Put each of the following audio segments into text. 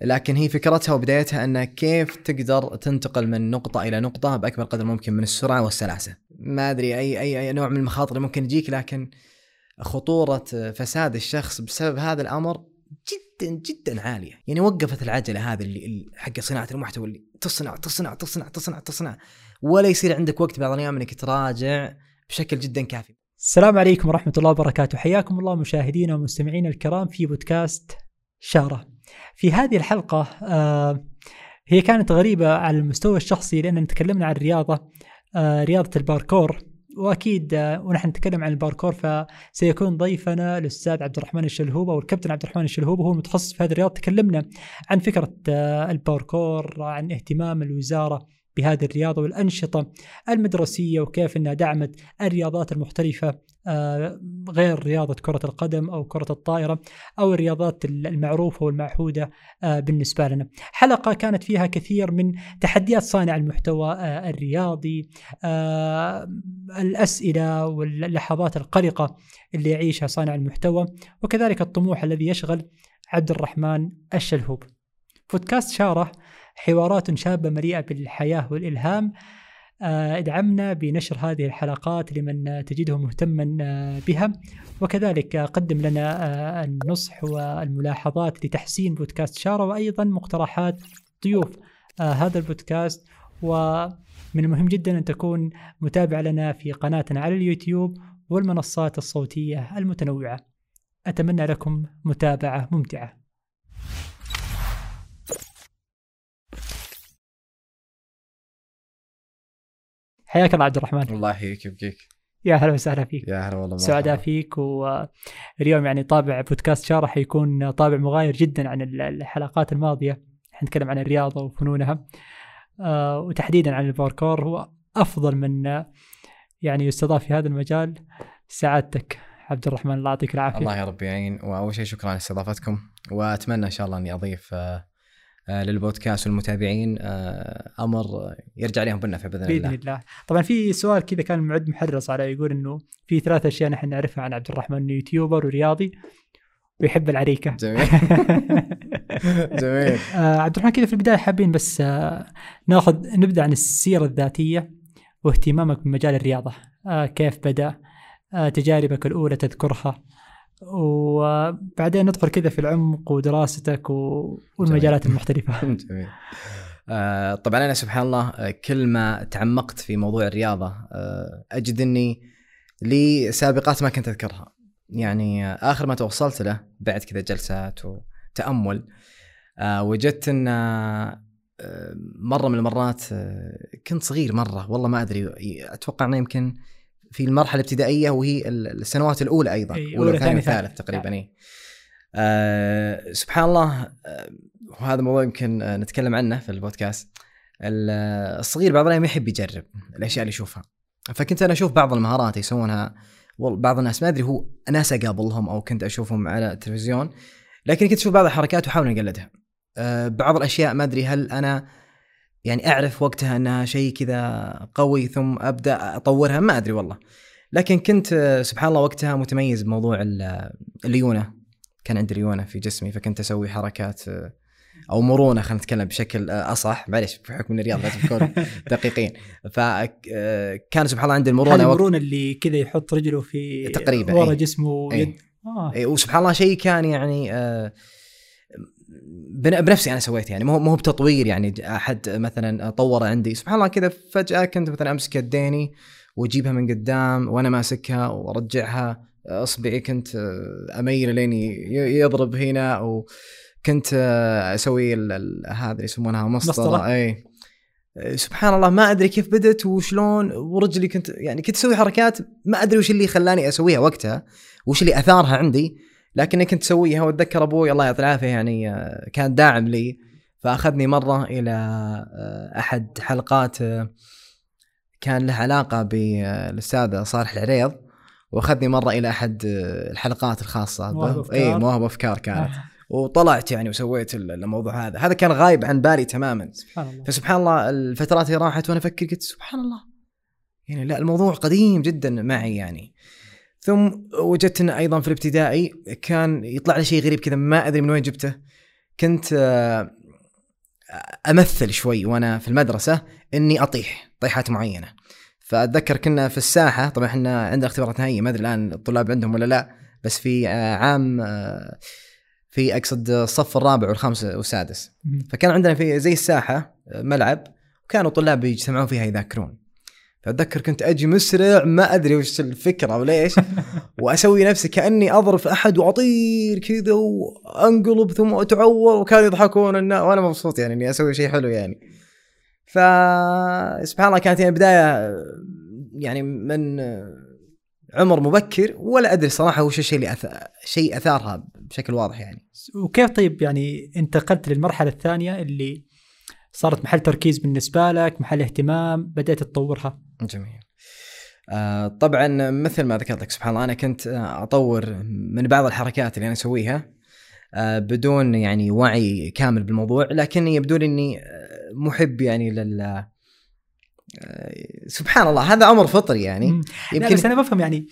لكن هي فكرتها وبدايتها انه كيف تقدر تنتقل من نقطة إلى نقطة بأكبر قدر ممكن من السرعة والسلاسة. ما أدري أي أي, أي نوع من المخاطر اللي ممكن تجيك لكن خطورة فساد الشخص بسبب هذا الأمر جدا جدا عالية. يعني وقفت العجلة هذه اللي حق صناعة المحتوى اللي تصنع تصنع تصنع تصنع تصنع. ولا يصير عندك وقت بعض الأيام إنك تراجع بشكل جدا كافي. السلام عليكم ورحمة الله وبركاته. حياكم الله مشاهدينا ومستمعينا الكرام في بودكاست شاره في هذه الحلقة آه هي كانت غريبة على المستوى الشخصي لأن تكلمنا عن الرياضه آه رياضة الباركور. وأكيد آه، ونحن نتكلم عن الباركور فسيكون ضيفنا الأستاذ عبد الرحمن الشلهوب أو الكابتن عبد الرحمن الشلهوب هو المتخصص في هذه الرياضة. تكلمنا عن فكرة الباركور عن اهتمام الوزارة بهذه الرياضة والأنشطة المدرسية وكيف إنها دعمت الرياضات المختلفه آه، غير رياضة كرة القدم أو كرة الطائرة أو الرياضات المعروفة والمعهودة آه، بالنسبة لنا. حلقة كانت فيها كثير من تحديات صانع المحتوى آه، الرياضي، الأسئلة واللحظات القلقة اللي يعيشها صانع المحتوى وكذلك الطموح الذي يشغل عبد الرحمن الشلهوب. بودكاست شاره حوارات شابة مليئة بالحياة والإلهام آه، ادعمنا بنشر هذه الحلقات لمن تجده مهتما آه، بها. وكذلك قدم لنا آه، النصح والملاحظات لتحسين بودكاست شارة وأيضا مقترحات ضيوف هذا البودكاست. ومن المهم جدا أن تكون متابع لنا في قناتنا على اليوتيوب والمنصات الصوتية المتنوعة. أتمنى لكم متابعة ممتعة. حياك الله عبد الرحمن. الله يحييك ويبقيك يا هلا وسهلا فيك. يا هلا والله سعداء فيك واليوم يعني طابع بودكاست شارع حيكون طابع مغاير جدا عن الحلقات الماضية. حنتكلم عن الرياضة وفنونها آه، وتحديدا عن الباركور. هو أفضل من يعني يستضاف في هذا المجال سعادتك. عبد الرحمن الله يعطيك العافية. الله يا رب يعين وأول شيء شكرا لاستضافتكم وأتمنى إن شاء الله أني أضيف آه، للبودكاست والمتابعين آه، أمر يرجع عليهم بالنفع بإذن, بإذن الله. باذن الله. طبعا في سؤال كذا كان معد محرص على يقول إنه في ثلاث أشياء نحن نعرفها عن عبد الرحمن إنه يوتيوبر ورياضي ويحب العريكة. جميل. جميل. آه عبد الرحمن كذا في البداية حابين بس آه ناخذ نبدأ عن السيرة الذاتية واهتمامك بمجال الرياضة. آه كيف بدأ؟ آه تجاربك الأولى تذكرها وبعدين ندخل كذا في العمق ودراستك والمجالات جميل. المختلفة جميل. آه طبعا أنا سبحان الله آه، كل ما تعمقت في موضوع الرياضة آه أجد أني لي سابقات ما كنت أذكرها. يعني آه آخر ما توصلت له بعد كذا جلسات وتأمل آه وجدت آه مرة من المرات كنت صغير مرة والله ما أدري أتوقع أنه يمكن في المرحلة الابتدائية وهي السنوات الأولى أيضا أولى ثاني ثالث تقريبا إي. آه سبحان الله آه وهذا موضوع يمكن آه نتكلم عنه في البودكاست. الصغير بعض الأيام يحب يجرب الأشياء اللي يشوفها. فكنت أنا أشوف بعض المهارات يسوونها. بعض الناس ما أدري هو ناس أقابلهم أو كنت أشوفهم على التلفزيون لكن كنت أشوف بعض الحركات وأحاول أقلدها. آه بعض الأشياء ما أدري هل أنا يعني أعرف وقتها أنها شيء كذا قوي ثم أبدأ أطورها ما أدري والله. لكن كنت سبحان الله وقتها متميز بموضوع الليونه كان عندي ليونه في جسمي فكنت أسوي حركات أو مرونة خلينا نتكلم بشكل أصح. معليش بحكم الرياض لازم تكون دقيقين. فكان سبحان الله عندي المرونة المرونة اللي كذا يحط رجله في تقريبا ورا جسمه ويد. آه. وسبحان الله شيء كان يعني آه بنفسي أنا سويت يعني مو مو بتطوير يعني أحد مثلا طوره عندي. سبحان الله كذا فجأة كنت مثلا أمسك يديني وأجيبها من قدام وأنا ماسكها وأرجعها. أصبعي كنت أميل لين يضرب هنا وكنت أسوي هذا اللي يسمونها مسطرة. إي. سبحان الله ما أدري كيف بدت وشلون ورجلي كنت يعني كنت أسوي حركات ما أدري وش اللي خلاني أسويها وقتها وش اللي أثارها عندي. لكني كنت اسويها واتذكر أبوي الله يعطيه العافيه يعني آه، كان داعم لي. فأخذني مرة إلى آه، أحد حلقات آه، كان له علاقة بالاستاذ صالح العريض وأخذني مرة إلى أحد الحلقات الخاصة. مواهب أفكار. إي مواهب أفكار كانت. وطلعت يعني وسويت الموضوع هذا. هذا كان غايب عن بالي تماما. سبحان الله. فسبحان الله الفترات اللي راحت وأنا أفكر قلت سبحان الله. يعني لا الموضوع قديم جدا معي يعني. ثم وجدت انه أيضا في الابتدائي كان يطلع لي شيء غريب كذا ما أدري من وين جبته. كنت آه، أمثل شوي وأنا في المدرسة إني أطيح طيحات معينة. فأتذكر كنا في الساحة طبعا إحنا عندنا اختبارات نهائية ما أدري الآن الطلاب عندهم ولا لا بس في آه، عام آه، في أقصد الصف الرابع والخامس والسادس. فكان عندنا في زي الساحة ملعب وكانوا طلاب يجتمعون فيها يذاكرون. فاتذكر كنت أجي مسرع ما أدري وش الفكرة وليش وأسوي نفسي كأني أضرب في أحد وأطير كذا وأنقلب ثم أتعور وكانوا يضحكون وأنا مبسوط يعني إني أسوي شيء حلو يعني. ف سبحان الله كانت يعني بداية يعني من عمر مبكر ولا أدري صراحة وش الشيء اللي أث... شيء أثارها بشكل واضح يعني. وكيف طيب يعني انتقلت للمرحلة الثانية اللي صارت محل تركيز بالنسبة لك محل اهتمام بدأت تطورها. جميل. آه طبعا مثل ما ذكرت لك سبحان الله أنا كنت آه، أطور من بعض الحركات اللي أنا أسويها آه بدون يعني وعي كامل بالموضوع لكني يبدو لي إني محب يعني لل سبحان الله هذا أمر فطري يعني. مم. يمكن بس أنا بفهم يعني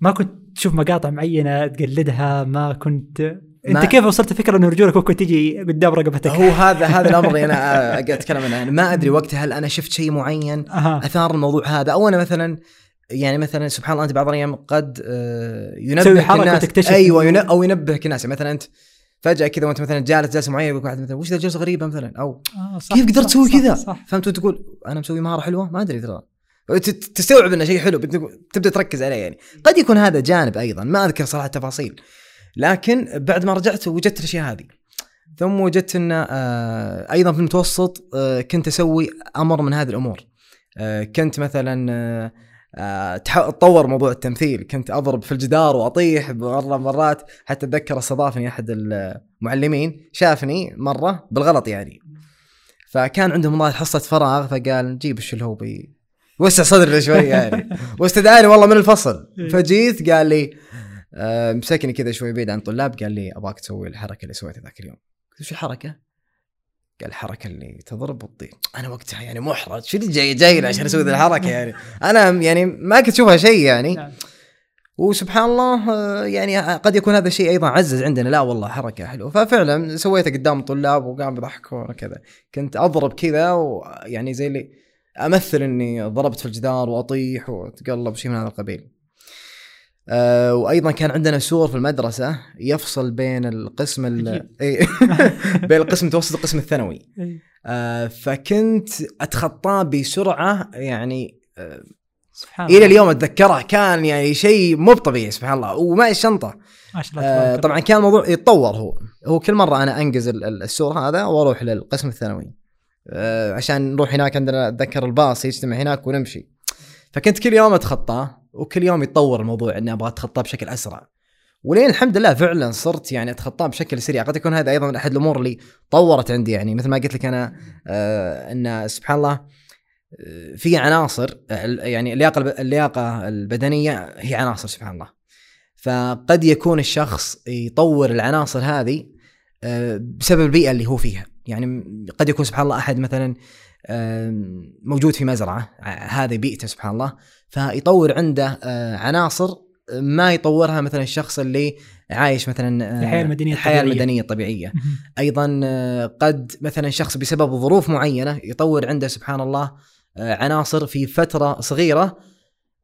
ما كنت تشوف مقاطع معينة تقلدها ما كنت انت كيف وصلت فكرة إنه رجولك ممكن تجي قدام رقبتك؟ هو هذا هذا الأمر اللي أنا قاعد أتكلم عنه. ما أدري وقتها هل أنا شفت شيء معين أثار الموضوع هذا. أو أنا مثلا يعني مثلا سبحان الله أنت بعض الأيام قد آه، ينبهك الناس. وتكتشف أيوه إنه- ين- أو ينبهك الناس. يعني مثلا أنت فجأة كذا وأنت مثلا جالس جلسة معينة يقول واحد مثلا وش ذا الجلسة غريبة مثلا؟ أو آه صح كيف قدرت تسوي كذا؟ فهمت؟ وتقول أنا مسوي مهارة حلوة؟ ما أدري ترى. تستوعب إنه شيء حلو تبدأ تركز عليه يعني. قد يكون هذا جانب أيضا ما أذكر صراحة التفاصيل. لكن بعد ما رجعت وجدت الأشياء هذه. ثم وجدت إن آه، أيضا في المتوسط آه، كنت أسوي أمر من هذه الأمور. آه، كنت مثلا تطور موضوع التمثيل. كنت أضرب في الجدار وأطيح مرة مرات. حتى أتذكر استضافني أحد المعلمين شافني مرة بالغلط يعني. فكان عندهم والله حصة فراغ فقال نجيب إيش اللي هو بي وسع صدرنا شوي يعني. واستدعاني والله من الفصل. فجيت قال لي آه، مسكني كذا شوي بعيد عن الطلاب قال لي أبغاك تسوي الحركة اللي سويتها ذاك اليوم. قلت وش الحركة؟ قال الحركة اللي تضرب وتطير أنا وقتها يعني محرج. شو اللي جاي جاي عشان أسوي ذي الحركة يعني؟ أنا يعني ما كنت أشوفها شيء يعني. نعم. وسبحان الله آه، يعني قد يكون هذا الشيء أيضا عزز عندنا. لا والله حركة حلوة. ففعلا سويتها قدام الطلاب وقام يضحكون وكذا. كنت أضرب كذا ويعني زي اللي أمثل إني ضربت في الجدار وأطيح وأتقلب شيء من هذا القبيل. آه وأيضا كان عندنا سور في المدرسة يفصل بين القسم ال... إيه، بين القسم المتوسط والقسم الثانوي. إيه. آه فكنت اتخطاه بسرعة يعني آه سبحان إلى اليوم أتذكره. كان يعني شيء مو طبيعي سبحان الله. ومعي الشنطة. ما شاء الله آه. طبعا كان الموضوع يتطور هو. هو كل مرة أنا ال- السور هذا وأروح للقسم الثانوي. آه عشان نروح هناك عندنا أتذكر الباص يجتمع هناك ونمشي. فكنت كل يوم اتخطاه وكل يوم يتطور الموضوع إني أبغى أتخطاه بشكل أسرع. ولين الحمد لله فعلا صرت يعني أتخطاه بشكل سريع. قد يكون هذا أيضا من أحد الأمور اللي طورت عندي. يعني مثل ما قلت لك أنا آه إن سبحان الله آه، في عناصر يعني اللياقة اللياقة البدنية هي عناصر سبحان الله. فقد يكون الشخص يطور العناصر هذه آه، بسبب البيئة اللي هو فيها. يعني قد يكون سبحان الله أحد مثلا موجود في مزرعة ع- هذه بيئته سبحان الله فيطور عنده آه، عناصر ما يطورها مثلا الشخص اللي عايش مثلا آه، المدنية الحياة الطبيعية. المدنية الطبيعية مهم. أيضا آه، قد مثلا شخص بسبب ظروف معينة يطور عنده سبحان الله آه، عناصر في فترة صغيرة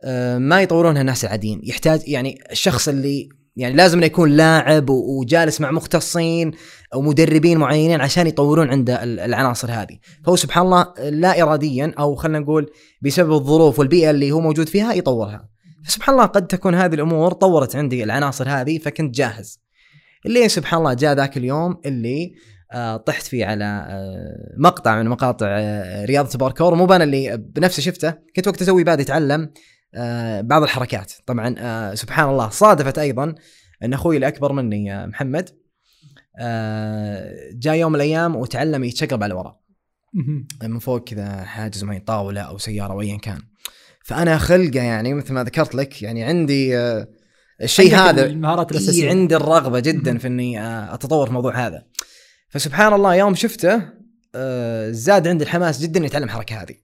آه، ما يطورونها الناس العاديين يحتاج يعني الشخص اللي يعني لازم إنه يكون لاعب وجالس مع مختصين أو مدربين معينين عشان يطورون عنده ال- العناصر هذه. فهو سبحان الله لا اراديا أو خلينا نقول بسبب الظروف والبيئة اللي هو موجود فيها يطورها. فسبحان الله قد تكون هذه الأمور طورت عندي العناصر هذه فكنت جاهز. اللي سبحان الله جاء ذاك اليوم اللي آه طحت فيه على آه مقطع من مقاطع آه رياضة الباركور مو أنا اللي بنفسي شفته كنت وقت أسوي بادئ اتعلم بعض الحركات. طبعا آه سبحان الله صادفت أيضا أن أخوي الأكبر مني آه محمد آه جاء يوم من الأيام وتعلم يتشقلب على ورا مهم. من فوق كذا حاجز معي طاولة أو سيارة أو ايا كان. فأنا خلقة يعني مثل ما ذكرت لك يعني عندي آه الشيء هذا المهارات إيه الأساسية. عندي الرغبة جدا. في إني آه، أتطور في الموضوع هذا. فسبحان الله يوم شفته آه، زاد عندي الحماس جدا إني أتعلم الحركة هذه.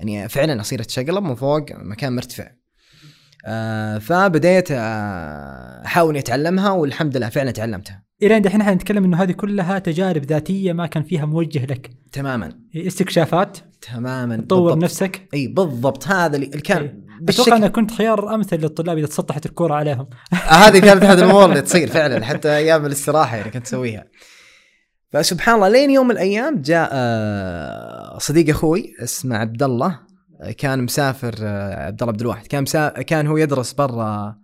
يعني فعلا أصير اتشقلب من فوق مكان مرتفع. آه فبديت آه، أحاول إني أتعلمها والحمد لله فعلا تعلمتها. إلى عند الحين حنتكلم إنه هذه كلها تجارب ذاتية ما كان فيها موجه لك. تماما. استكشافات؟ تماما تطور بالضبط. نفسك؟ إي بالضبط. هذا اللي كان إيه. أتوقع انك كنت خيار أمثل للطلاب إذا تسطحت الكوره عليهم. هذه كانت احد الأمور اللي تصير فعلا حتى أيام الاستراحة يعني كنت اسويها فسبحان الله لين يوم من الأيام جاء آه، صديق أخوي اسمه عبد الله آه، كان مسافر آه، عبد الله عبد الواحد. كان مسا... كان هو يدرس برا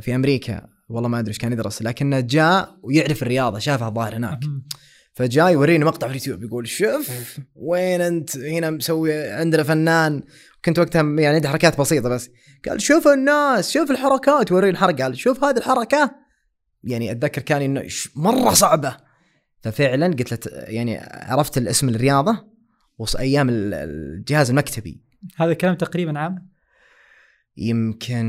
في أمريكا. والله ما أدري إيش كان يدرس لكنه جاء ويعرف الرياضة شافها الظاهر هناك. فجاي يوريني مقطع في اليوتيوب يقول شوف وين أنت؟ هنا مسوي عندنا فنان. كنت وقتها يعني عندي حركات بسيطة بس. قال شوف الناس شوف الحركات. وريني الحركة. قال شوف هذه الحركة. يعني أتذكر كان إنه مرة صعبة. ففعلا قلت له يعني عرفت الاسم الرياضة وص أيام ال- الجهاز المكتبي هذا الكلام تقريبا عام يمكن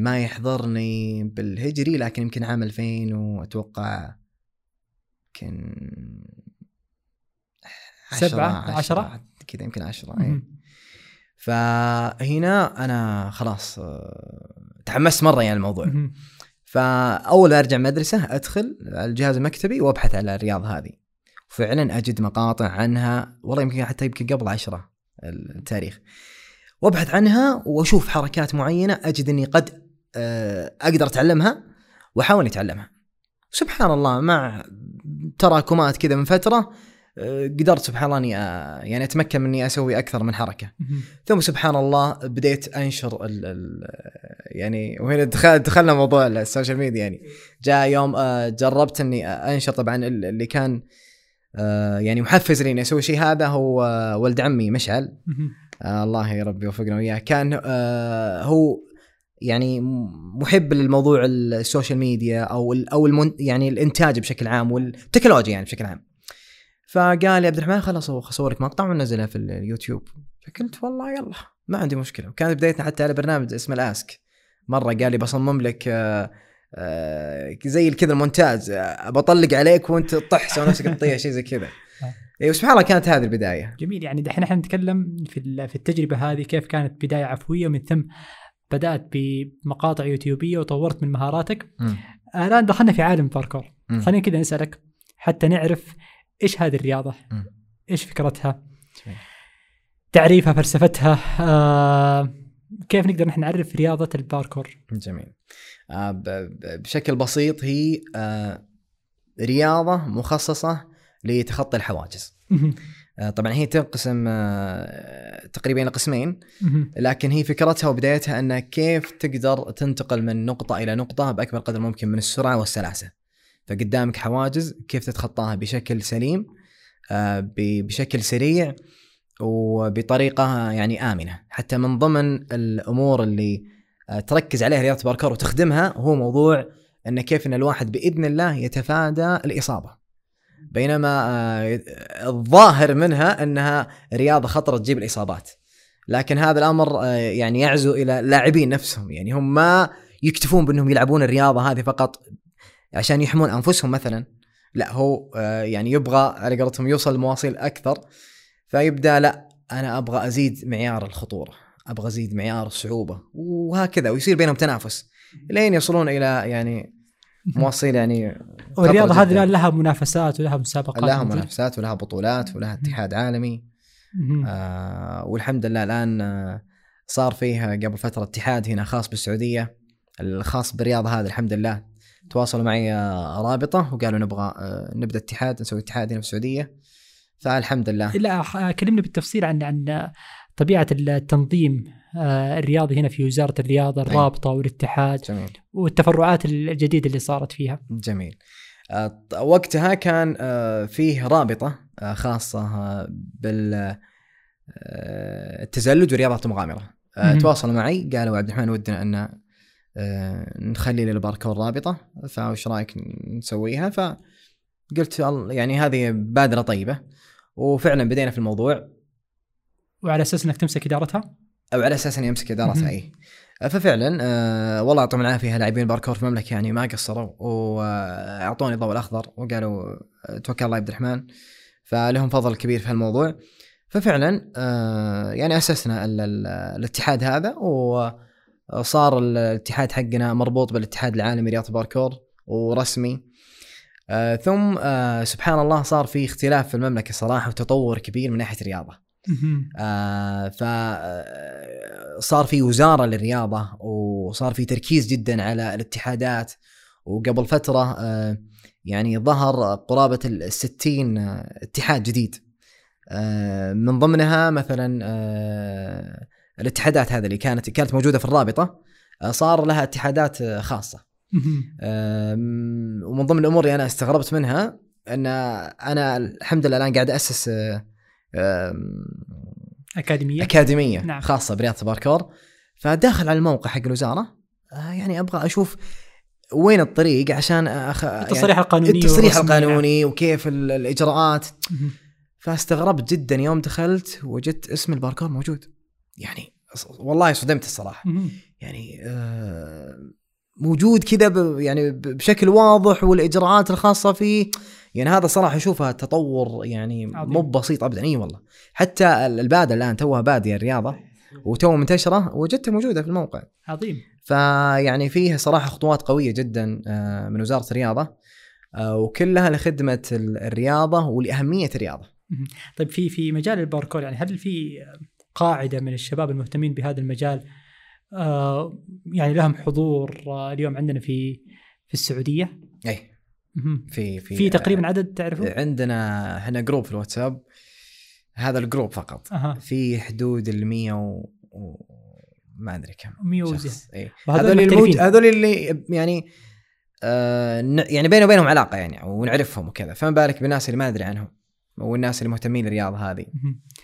ما يحضرني بالهجري لكن يمكن عام 2000 وأتوقع يمكن سبعة، عشرة؟ كذا يمكن عشرة. أي. فهنا أنا خلاص آه، تحمست مرة يعني الموضوع. فأول أرجع مدرسة أدخل الجهاز المكتبي وأبحث على الرياضه هذه. وفعلا أجد مقاطع عنها والله يمكن حتى يمكن قبل عشرة التاريخ. وأبحث عنها وأشوف حركات معينة أجد إني قد آه، أقدر أتعلمها وأحاول أتعلمها. سبحان الله مع تراكمات كذا من فترة قدرت سبحان الله إني يعني أتمكن من إني أسوي أكثر من حركة. ثم سبحان الله بديت أنشر ال ال يعني وهنا دخل دخلنا موضوع ال social media يعني. جاء يوم جربت إني أنشر طبعا ال- اللي كان يعني محفز لي إني أسوي شيء. هذا هو ولد عمي مشعل. الله يا رب يوفقنا وياه. كان هو يعني محب للموضوع ال social media أو أو يعني الإنتاج بشكل عام والتكنولوجيا يعني بشكل عام. فقال لي عبد الرحمن خلاص اصور لك مقطع وننزلها في اليوتيوب. فقلت والله يلا ما عندي مشكلة. وكانت بدايتنا حتى على برنامج اسمه الاسك مرة قال لي بصمم لك آه آه زي كذا المونتاج آه بطلق عليك وانت تطح سوي نفسك تطيح شيء زي كذا. اي سبحان الله كانت هذه البداية. جميل يعني دحين إحنا نتكلم في في التجربة هذه كيف كانت بداية عفوية ومن ثم بدأت بمقاطع يوتيوبية وطورت من مهاراتك. الآن دخلنا في عالم الباركور مم. خلينا كذا نسألك حتى نعرف إيش هذه الرياضة مم. إيش فكرتها جميل. تعريفها فلسفتها آه كيف نقدر نحن نعرف رياضة الباركور جميل آه بشكل بسيط هي آه رياضة مخصصة لتخطي الحواجز. آه طبعا هي تنقسم آه تقريبا قسمين. لكن هي فكرتها وبدايتها أن كيف تقدر تنتقل من نقطة إلى نقطة بأكبر قدر ممكن من السرعة والسلاسة فقدامك حواجز كيف تتخطاها بشكل سليم آه بشكل سريع وبطريقة يعني آمنة. حتى من ضمن الأمور اللي آه، تركز عليها رياضة باركور وتخدمها هو موضوع أن كيف أن الواحد بإذن الله يتفادى الإصابة. بينما آه، الظاهر منها أنها رياضة خطرة تجيب الإصابات. لكن هذا الأمر آه، يعني يعزو إلى اللاعبين نفسهم. يعني هم ما يكتفون بأنهم يلعبون الرياضة هذه فقط عشان يحمون أنفسهم مثلا لا هو آه، يعني يبغى على قولتهم يوصل لمواصيل أكثر فيبدأ لا أنا أبغى أزيد معيار الخطورة أبغى أزيد معيار الصعوبة وهكذا ويصير بينهم تنافس لين يصلون إلى يعني مواصيل يعني والرياضة هذه. الان لها منافسات ولها مسابقات لها. منافسات ولها بطولات ولها اتحاد عالمي. آه والحمد لله الآن آه صار فيه قبل فترة اتحاد هنا خاص بالسعودية الخاص بالرياضة هذه الحمد لله تواصلوا معي آه، رابطة وقالوا نبغى آه نبدأ اتحاد نسوي اتحاد هنا في السعودية. فالحمد لله. لا خ- كلمني بالتفصيل عن عن طبيعة التنظيم آه، الرياضي هنا في وزارة الرياضة الرابطة والاتحاد جميل. والتفرعات الجديدة اللي صارت فيها. جميل. آه، وقتها كان آه، فيه رابطة آه، خاصة آه، بال آه، التزلج آه، مهم. تواصلوا معي قالوا عبد الرحمن ودنا آه، نخلي للباركور رابطة فايش رأيك نسويها؟ فقلت يعني هذه بادرة طيبة. وفعلا بدينا في الموضوع. وعلى أساس إنك تمسك إدارتها؟ أو على أساس إني أمسك إدارتها. اي ففعلا آه والله يعطيهم العافية لاعبين باركور في المملكة يعني ما قصروا وأعطوني الضوء الأخضر وقالوا آه، توكل الله عبد الرحمن. فلهم فضل كبير في هالموضوع. ففعلا آه يعني أسسنا ال- ال- الاتحاد هذا و صار الاتحاد حقنا مربوط بالاتحاد العالمي رياضه باركور ورسمي. آه ثم آه سبحان الله صار في اختلاف في المملكة صراحة وتطور كبير من ناحية الرياضة. آه ف آه، في وزارة للرياضة وصار في تركيز جدا على الاتحادات. وقبل فترة آه يعني ظهر قرابة الستين آه، اتحاد جديد. آه من ضمنها مثلا آه الاتحادات هذه اللي كانت كانت موجودة في الرابطة آه صار لها اتحادات آه، خاصة ومن ضمن الأمور اللي أنا استغربت منها أن أنا الحمد لله الآن قاعد أسس آه، أكاديمية أكاديمية نعم. نعم. خاصة برياضة باركور فداخل على الموقع حق الوزارة يعني أبغى أشوف وين الطريق عشان أخ... التصريح القانوني التصريح القانوني وكيف ال- الإجراءات نعم. فاستغربت جدا يوم دخلت وجدت اسم الباركور موجود يعني والله صدمت الصراحة. يعني آه، موجود كذا ب- يعني بشكل واضح والإجراءات الخاصة فيه يعني هذا صراحة أشوفها تطور يعني. مو بسيط ابدا. إي والله. حتى ال- البادة الآن توها بادية الرياضة وتو منتشرة وجدتها موجودة في الموقع. عظيم. فيعني فيه صراحة خطوات قوية جدا آه، من وزارة الرياضة آه، وكلها لخدمة ال- الرياضة ولأهمية الرياضة. طيب في في مجال الباركور يعني هل في قاعدة من الشباب المهتمين بهذا المجال. آه يعني لهم حضور آه اليوم عندنا في في السعودية. أي. في في في تقريبا عدد تعرفه؟ عندنا إحنا group في الواتساب. هذا الجروب فقط. أها. في حدود ال 100 و... و... ما أدري كم 100 وزيادة. هذول الموج... هذول اللي يعني آه يعني بيني وبينهم علاقة يعني ونعرفهم وكذا. فما بالك بالناس اللي ما أدري عنهم والناس اللي مهتمين بالرياضه هذه. آه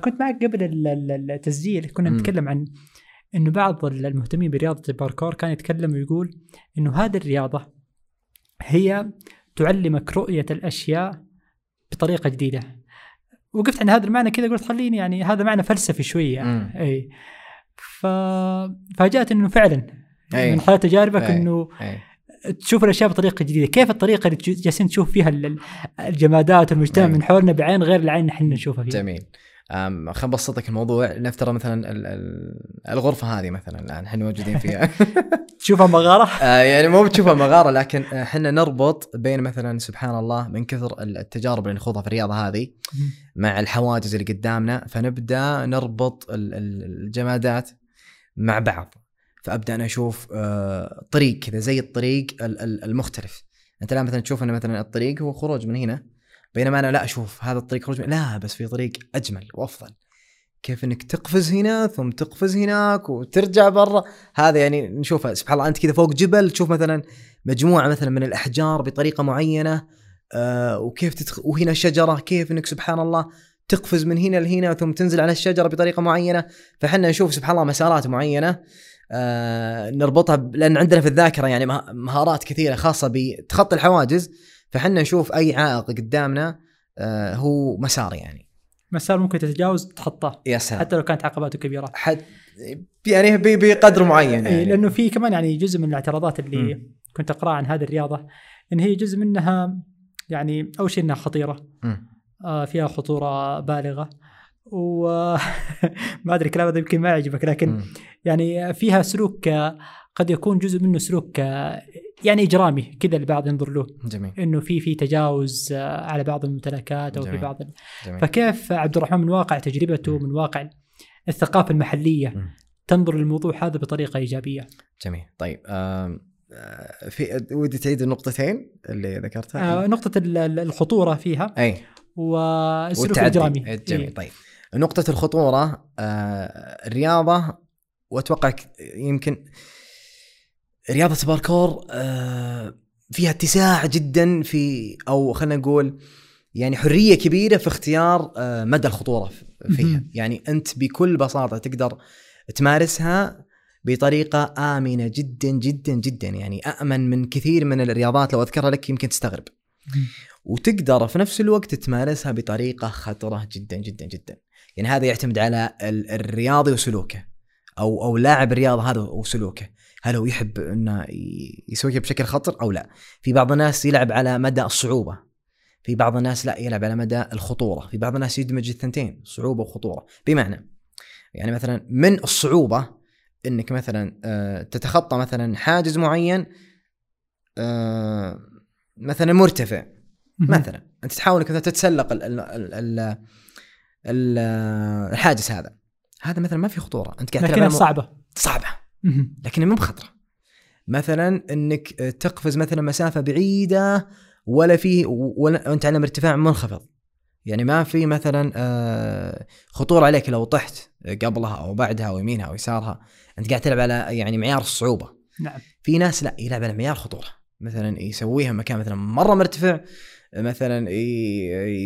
كنت معك قبل ال- ال- التسجيل كنا. نتكلم عن إنه بعض المهتمين برياضة الباركور كان يتكلم ويقول إنه هذه الرياضة هي تعلمك رؤية الأشياء بطريقة جديدة وقفت عند هذا المعنى كذا قلت خليني يعني هذا معنى فلسفي شوية مم. إي ف فاجأت إنه فعلا أي. من خلال تجاربك أي. إنه إي تشوف الأشياء بطريقة جديدة، كيف الطريقة اللي جالسين نشوف فيها ال- ال- الجمادات والمجتمع أي. من حولنا بعين غير العين اللي إحنا نشوفها فيها. جميل خلينا نبسط لك الموضوع نفترض مثلا ال... ال... الغرفة هذه مثلا الآن إحنا موجودين فيها. تشوفها مغارة؟ آه، يعني مو بتشوفها مغارة لكن إحنا نربط بين مثلا سبحان الله من كثر التجارب اللي نخوضها في الرياضة هذه مع الحواجز اللي قدامنا فنبدأ نربط ال- ال- الجمادات مع بعض. فأبدأ أنا أشوف آه، طريق كذا زي الطريق ال- ال- المختلف. أنت الآن مثلا تشوف إن مثلا الطريق هو خروج من هنا. بينما أنا لا أشوف هذا الطريق خروج لا بس في طريق أجمل وأفضل. كيف إنك تقفز هنا ثم تقفز هناك وترجع برا؟ هذا يعني نشوفها سبحان الله أنت كذا فوق جبل تشوف مثلا مجموعة مثلا من الأحجار بطريقة معينة آه وكيف تتخ... وهنا شجرة. كيف إنك سبحان الله تقفز من هنا لهنا ثم تنزل على الشجرة بطريقة معينة؟ فحنا نشوف سبحان الله مسارات معينة آه نربطها ب... لأن عندنا في الذاكرة يعني مه- مهارات كثيرة خاصة بتخطي الحواجز. فحنا نشوف أي عائق قدامنا آه هو مسار يعني مسار ممكن تتجاوز تخطاه يا سلام حتى لو كانت عقباته كبيرة. حد يعني بقدر معين إيه، يعني. لأنه في كمان يعني جزء من الاعتراضات اللي مم. كنت أقرأها عن هذه الرياضة إن هي جزء منها يعني اول شيء إنها خطيرة مم. آه، فيها خطورة بالغة وما أدري الكلام هذا يمكن ما يعجبك لكن مم. يعني فيها سلوك آه، قد يكون جزء منه سلوك آه، يعني إجرامي كذا البعض ينظر له. جميل. إنه في في تجاوز على بعض الممتلكات أو في جميل. بعض ال- جميل. فكيف عبد الرحمن من واقع تجربته من واقع الثقافة المحلية مم. تنظر للموضوع هذا بطريقة إيجابية؟ جميل. طيب آم، آه، في ودي تعيد النقطتين اللي ذكرتها. آه، نقطة ال- ال- الخطورة فيها اي والسلوك الإجرامي. إيه، جميل. إيه. طيب نقطة الخطورة آه، الرياضة وأتوقع يمكن رياضة باركور آه، فيها اتساع جدا في أو خلينا نقول يعني حرية كبيرة في اختيار آه، مدى الخطورة ف- فيها. يعني أنت بكل بساطة تقدر تمارسها بطريقة آمنة جدا جدا جدا. يعني أأمن من كثير من الرياضات لو أذكرها لك يمكن تستغرب. وتقدر في نفس الوقت تمارسها بطريقة خطرة جدا جدا جدا. يعني هذا يعتمد على ال- الرياضي وسلوكه أو أو لاعب الرياضه هذا وسلوكه. هل هو يحب إنه يسويها بشكل خطر أو لا. في بعض الناس يلعب على مدى الصعوبة. في بعض الناس لا يلعب على مدى الخطورة. في بعض الناس يدمج الثنتين صعوبة وخطورة. بمعنى يعني مثلا من الصعوبة إنك مثلا آه، تتخطى مثلا حاجز معين آه، مثلا مرتفع. مثلا أنت تحاول إنك تتسلق ال ال ال ال الحاجز هذا. هذا مثلا ما في خطورة. أنت قاعد لكنها صعبة. صعبة. لكنها مو بخطرة. مثلا إنك تقفز مثلا مسافة بعيدة ولا في وانت على ارتفاع منخفض. يعني ما في مثلا آه، خطورة عليك لو طحت قبلها أو بعدها أو يمينها أو يسارها. أنت قاعد تلعب على يعني معيار الصعوبة. نعم. في ناس لا يلعب على معيار خطورة. مثلا يسويها مكان مثلا مرة مرتفع مثلا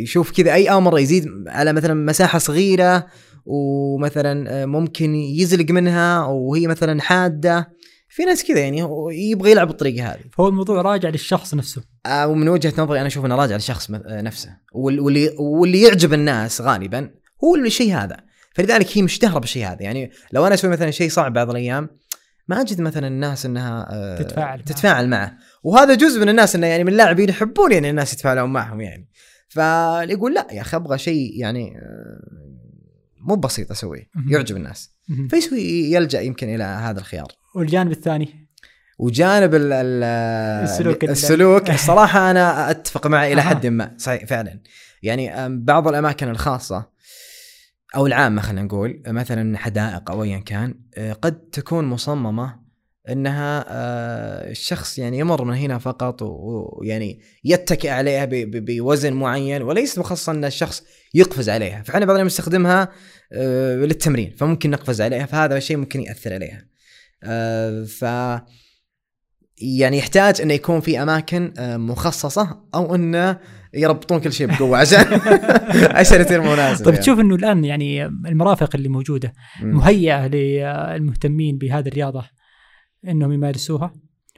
يشوف كذا أي آمر يزيد على مثلا مساحة صغيرة ومثلا آه، ممكن يزلق منها وهي مثلا حادة. في ناس كذا يعني يبغى يلعب بالطريقة هذه. فهو الموضوع راجع للشخص نفسه. آه ومن وجهة نظري أنا أشوف إنه راجع للشخص آه، نفسه. واللي واللي يعجب الناس غالبا هو الشيء هذا. فلذلك هي مشتهرة بالشيء هذا. يعني لو أنا أسوي مثلا شيء صعب بعض الأيام ما أجد مثلا الناس إنها تتفاعل تتفاعل معه. وهذا جزء من الناس إنه يعني من اللاعبين يحبون يعني الناس يتفاعلون معهم يعني. فيقول لا يا أخي أبغى شيء يعني مو بسيط أسويه يعجب الناس. فيسوي يلجأ يمكن إلى هذا الخيار. والجانب الثاني؟ وجانب ال ال السلوك السلوك. الصراحه أنا أتفق معه إلى حد ما صحيح فعلا. يعني بعض الأماكن الخاصة أو العامة خلينا نقول مثلا حدائق أو ايا كان آه، قد تكون مصممة انها آه، الشخص يعني يمر من هنا فقط ويعني يتكئ عليها بوزن معين وليس مخصصا أن الشخص يقفز عليها. فإحنا بعض نستخدمها آه، للتمرين فممكن نقفز عليها فهذا الشيء ممكن يأثر عليها. آه، ف يعني يحتاج انه يكون في أماكن مخصصة أو انه يربطون كل شيء بقوة عشان عشان يصير مناسب طيب يعني. تشوف إنه الآن يعني المرافق اللي موجودة مهيئة للمهتمين بهذه الرياضة. إنهم يمارسوها.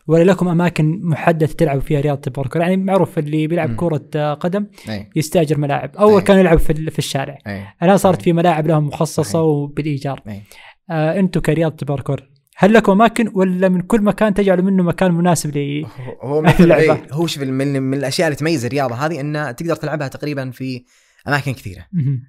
ولا لكم أماكن محدده تلعبوا فيها رياضة الباركور يعني معروف اللي بيلعب م. كرة قدم أي. يستاجر ملاعب. أول كانوا يلعبوا في, في الشارع. الآن صارت في ملاعب لهم مخصصة وبالإيجار. آه أنتم كرياضة الباركور هل لكم أماكن ولا من كل مكان تجعلوا منه مكان مناسب ل هو مثل هو شوف من, من الأشياء اللي تميز الرياضة هذه انها تقدر تلعبها تقريبا في أماكن كثيرة.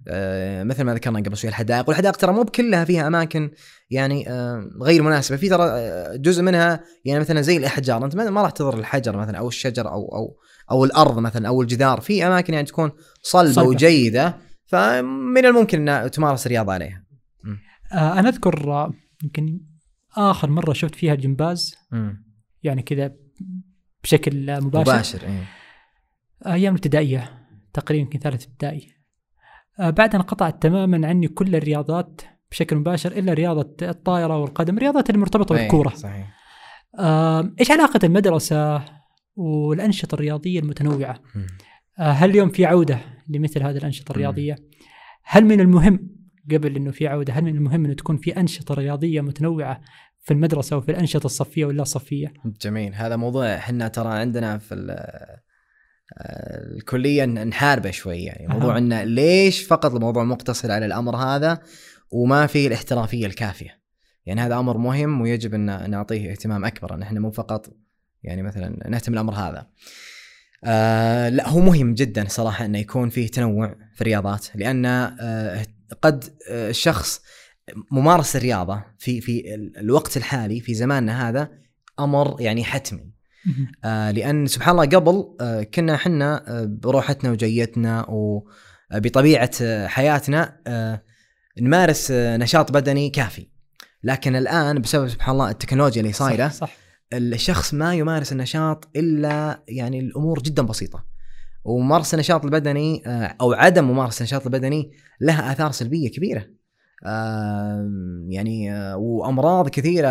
آه مثل ما ذكرنا قبل شوي الحدائق. والحدائق ترى مو بكلها فيها أماكن يعني آه غير مناسبة. في ترى آه، جزء منها يعني مثلا زي الاحجار أنت ما راح تضر الحجر مثلا أو الشجر أو أو أو الأرض مثلا أو الجدار. في أماكن يعني تكون صلبة, صلبة. وجيدة فمن الممكن ان تمارس الرياضة عليها. آه أنا أذكر آه، يمكن آخر مرة شفت فيها الجمباز. يعني كذا بشكل مباشر. مباشر إيه. أيام الابتدائية. تقريبا يمكن ثالث ابتدائي. آه بعدها انقطعت تماما عني كل الرياضات بشكل مباشر إلا رياضة الطائرة والقدم الرياضات المرتبطة بالكورة. صحيح. آه إيش علاقة المدرسة والأنشطة الرياضية المتنوعة؟ آه هل اليوم في عودة لمثل هذه الأنشطة الرياضية؟ هل من المهم قبل إنه في عودة هل من المهم إنه تكون في أنشطة رياضية متنوعة في المدرسة وفي الأنشطة الصفية واللا صفية؟ جميل. هذا موضوع إحنا ترى عندنا في الكلية نحاربه شوي يعني. موضوع انه ليش فقط الموضوع مقتصر على الأمر هذا وما في الاحترافية الكافية؟ يعني هذا أمر مهم ويجب ان نعطيه اهتمام أكبر. إن إحنا مو فقط يعني مثلا نهتم الأمر هذا. آه لا هو مهم جدا صراحة إنه يكون فيه تنوع في الرياضات. لأن آه قد آه الشخص ممارسه الرياضة في في الوقت الحالي في زماننا هذا أمر يعني حتمي. آه لأن سبحان الله قبل آه كنا إحنا آه بروحتنا وجيتنا وبطبيعه آه حياتنا آه نمارس آه نشاط بدني كافي. لكن الآن بسبب سبحان الله التكنولوجيا اللي صايرة صح, صح الشخص ما يمارس النشاط إلا يعني الأمور جدا بسيطة. وممارسة النشاط البدني آه، أو عدم ممارسة النشاط البدني لها آثار سلبية كبيرة. آه، يعني آه، وأمراض كثيرة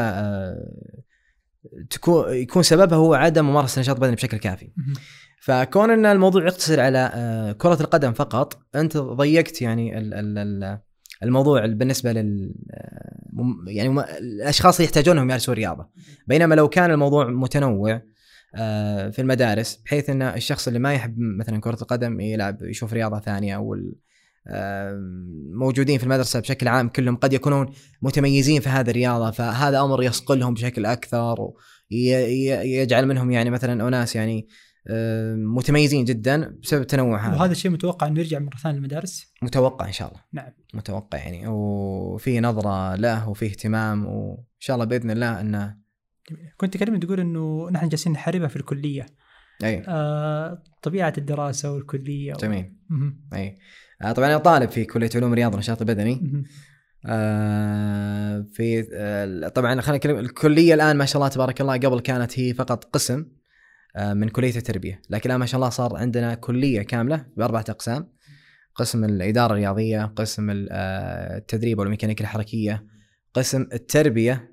تكون يكون سببها هو عدم ممارسة النشاط البدني بشكل كافي. فكون إن الموضوع يقتصر على آه، كرة القدم فقط أنت ضيقت يعني الموضوع بالنسبة لل آه، يعني الأشخاص اللي يحتاجونهم يمارسوا الرياضه بينما لو كان الموضوع متنوع آه، في المدارس بحيث إن الشخص اللي ما يحب مثلا كرة القدم يلعب يشوف رياضة ثانية أو موجودين في المدرسة بشكل عام كلهم قد يكونون متميزين في هذه الرياضة فهذا أمر يصقلهم بشكل أكثر ويجعل منهم يعني مثلا أناس يعني متميزين جدا بسبب التنوع هذا. وهذا الشيء متوقع إنه يرجع مرة ثانية للمدارس؟ متوقع إن شاء الله. نعم. متوقع يعني. وفي نظرة له وفي اهتمام وان شاء الله بإذن الله إنه. كنت تكلمني تقول إنه نحن جالسين نحاربها في الكلية. أي. آه طبيعة الدراسة والكلية و... جميل. أي. طبعا أنا طالب في كلية علوم رياض ونشاط بدني. مهم. آه، في آه، طبعا خلينا نتكلم الكلية الآن ما شاء الله تبارك الله قبل كانت هي فقط قسم آه، من كلية التربية. لكن الآن ما شاء الله صار عندنا كلية كاملة بأربعة أقسام. قسم الإدارة الرياضية قسم ال- آه، التدريب والميكانيكا الحركية قسم التربية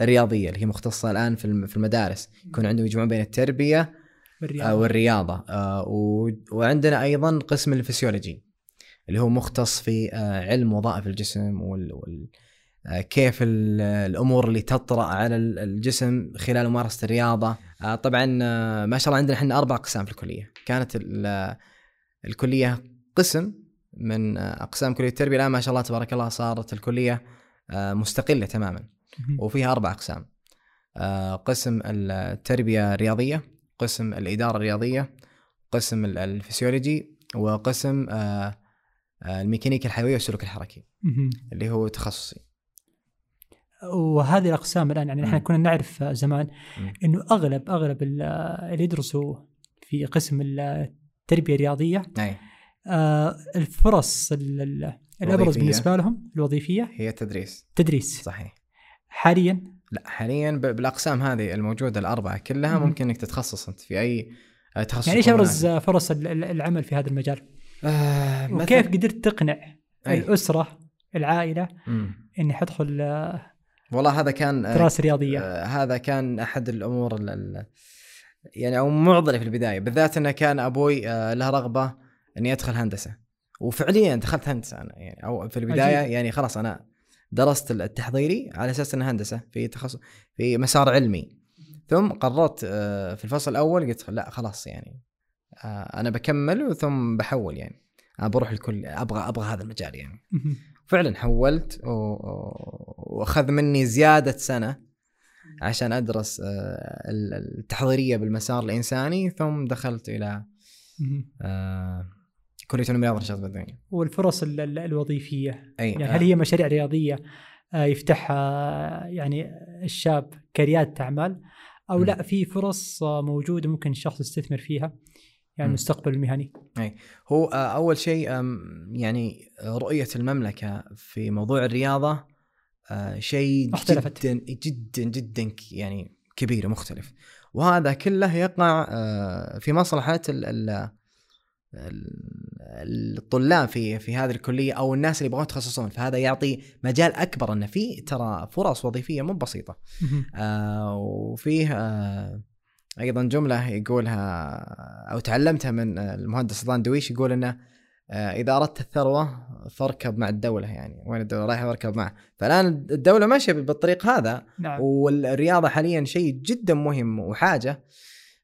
الرياضية اللي هي مختصة الآن في الم- في المدارس. يكون عندهم يجمعون بين التربية. آه، والرياضة. آه، و- وعندنا أيضا قسم الفسيولوجي. اللي هو مختص في آه، علم وظائف الجسم وال, آه، كيف ال- الأمور اللي تطرأ على ال- الجسم خلال ممارسة الرياضة. آه، طبعا ما شاء الله عندنا إحنا أربع أقسام في الكلية. كانت ال- الكلية قسم من أقسام كلية التربية. الآن ما شاء الله تبارك الله صارت الكلية مستقلة تماما. وفيها أربع أقسام. قسم التربية الرياضية قسم الإدارة الرياضية قسم ال- الفسيولوجي وقسم آه، الميكانيكا الحيوية والسلوك الحركي. اللي هو تخصصي وهذه الأقسام الآن يعني إحنا. كنا نعرف زمان مم. إنه أغلب أغلب ال- اللي يدرسوا في قسم التربية الرياضية أي آه، الفرص ال- ال- الأبرز. بالنسبة لهم الوظيفية هي التدريس تدريس صحيح حاليا لا حاليا بالأقسام هذه الموجودة الأربعة كلها مم. ممكن إنك تتخصص أنت في أي آه، تخصص يعني إيش أبرز. فرص ال- ال- العمل في هذا المجال؟ آه وكيف قدرت تقنع أي. الأسرة العائلة مم. إني حدخل آه، والله هذا كان آه، دراسة رياضية آه، هذا كان أحد الأمور ال- ال- يعني أو معضلة في البداية بالذات إنه كان أبوي آه، له رغبة إني أدخل هندسة وفعليا دخلت هندسة أنا يعني أو في البداية عجيب. يعني خلاص أنا درست التحضيري على أساس إنه هندسة في تخصص في مسار علمي ثم قررت آه، في الفصل الأول قلت لا خلاص يعني أنا بكمل ثم بحول يعني أنا بروح الكل أبغى أبغى هذا المجال يعني. فعلا حولت وأخذ مني زيادة سنة عشان أدرس آه، ال- التحضيرية بالمسار الإنساني ثم دخلت إلى. آه، كلية علوم الرياضه والنشاط البدني والفرص ال- ال- الوظيفية أي يعني آه، هل هي مشاريع رياضية آه، يفتحها يعني الشاب كريادة أعمال أو مم. لا في فرص آه، موجودة ممكن الشخص يستثمر فيها يعني. المستقبل المهني هو آه، أول شيء يعني رؤية المملكة في موضوع الرياضة آه، شيء اختلفت. جدا جدا جدا يعني كبير ومختلف وهذا كله يقع آه، في مصلحة ال- ال- ال- الطلاب في في هذه الكلية أو الناس اللي يبغون يتخصصون فهذا يعطي مجال أكبر إنه في ترى فرص وظيفية مو بسيطة. آه وفيه آه أيضا جملة يقولها أو تعلمتها من المهندس رضوان دويش يقول إنه آه إذا أردت الثروة فاركب مع الدولة يعني وين الدولة رايحة واركب معه. فالآن الدولة ماشية بالطريق هذا نعم. والرياضة حاليا شيء جدا مهم وحاجة.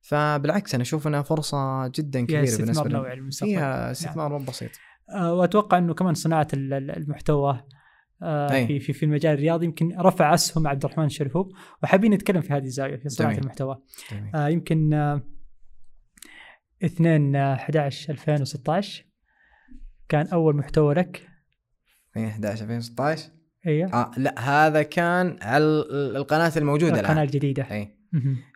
فبالعكس أنا أشوف إنها فرصة جدا فيها كبيرة استثمار بالنسبة لنا. نوعي للمستقبل فيها استثمار مو بسيط. آه، وأتوقع إنه كمان صناعة ال- ال- المحتوى أي. في في في المجال الرياضي. يمكن رفع أسهم عبد الرحمن الشرفوب وحابين نتكلم في هذه الزاوية في صناعة. المحتوى. جميل. آه، يمكن آه، 2 آه، 11 2016 كان أول محتوى لك. 2011 2016 أيوه آه لا هذا كان على ال- القناة الموجودة القناة الآن. الجديدة. أي.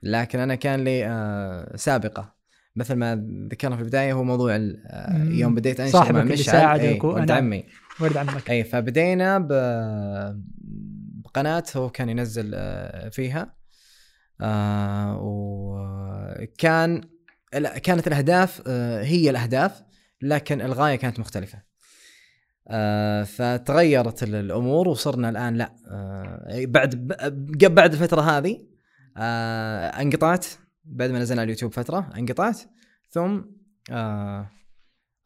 لكن أنا كان لي آه سابقة. مثل ما ذكرنا في البداية هو موضوع آه. يوم بديت أنشر صاحبك مع اللي مشعل. ساعدك أي، و- ولد. عمي ولد عمك أي فبدينا ب بقناة هو كان ينزل آه، فيها. آه وكان كانت الأهداف آه هي الأهداف لكن الغاية كانت مختلفة. آه فتغيرت ال- الأمور وصرنا الآن لا آه بعد بعد الفترة هذه انقطعت. بعد ما نزلنا على اليوتيوب فترة انقطعت. ثم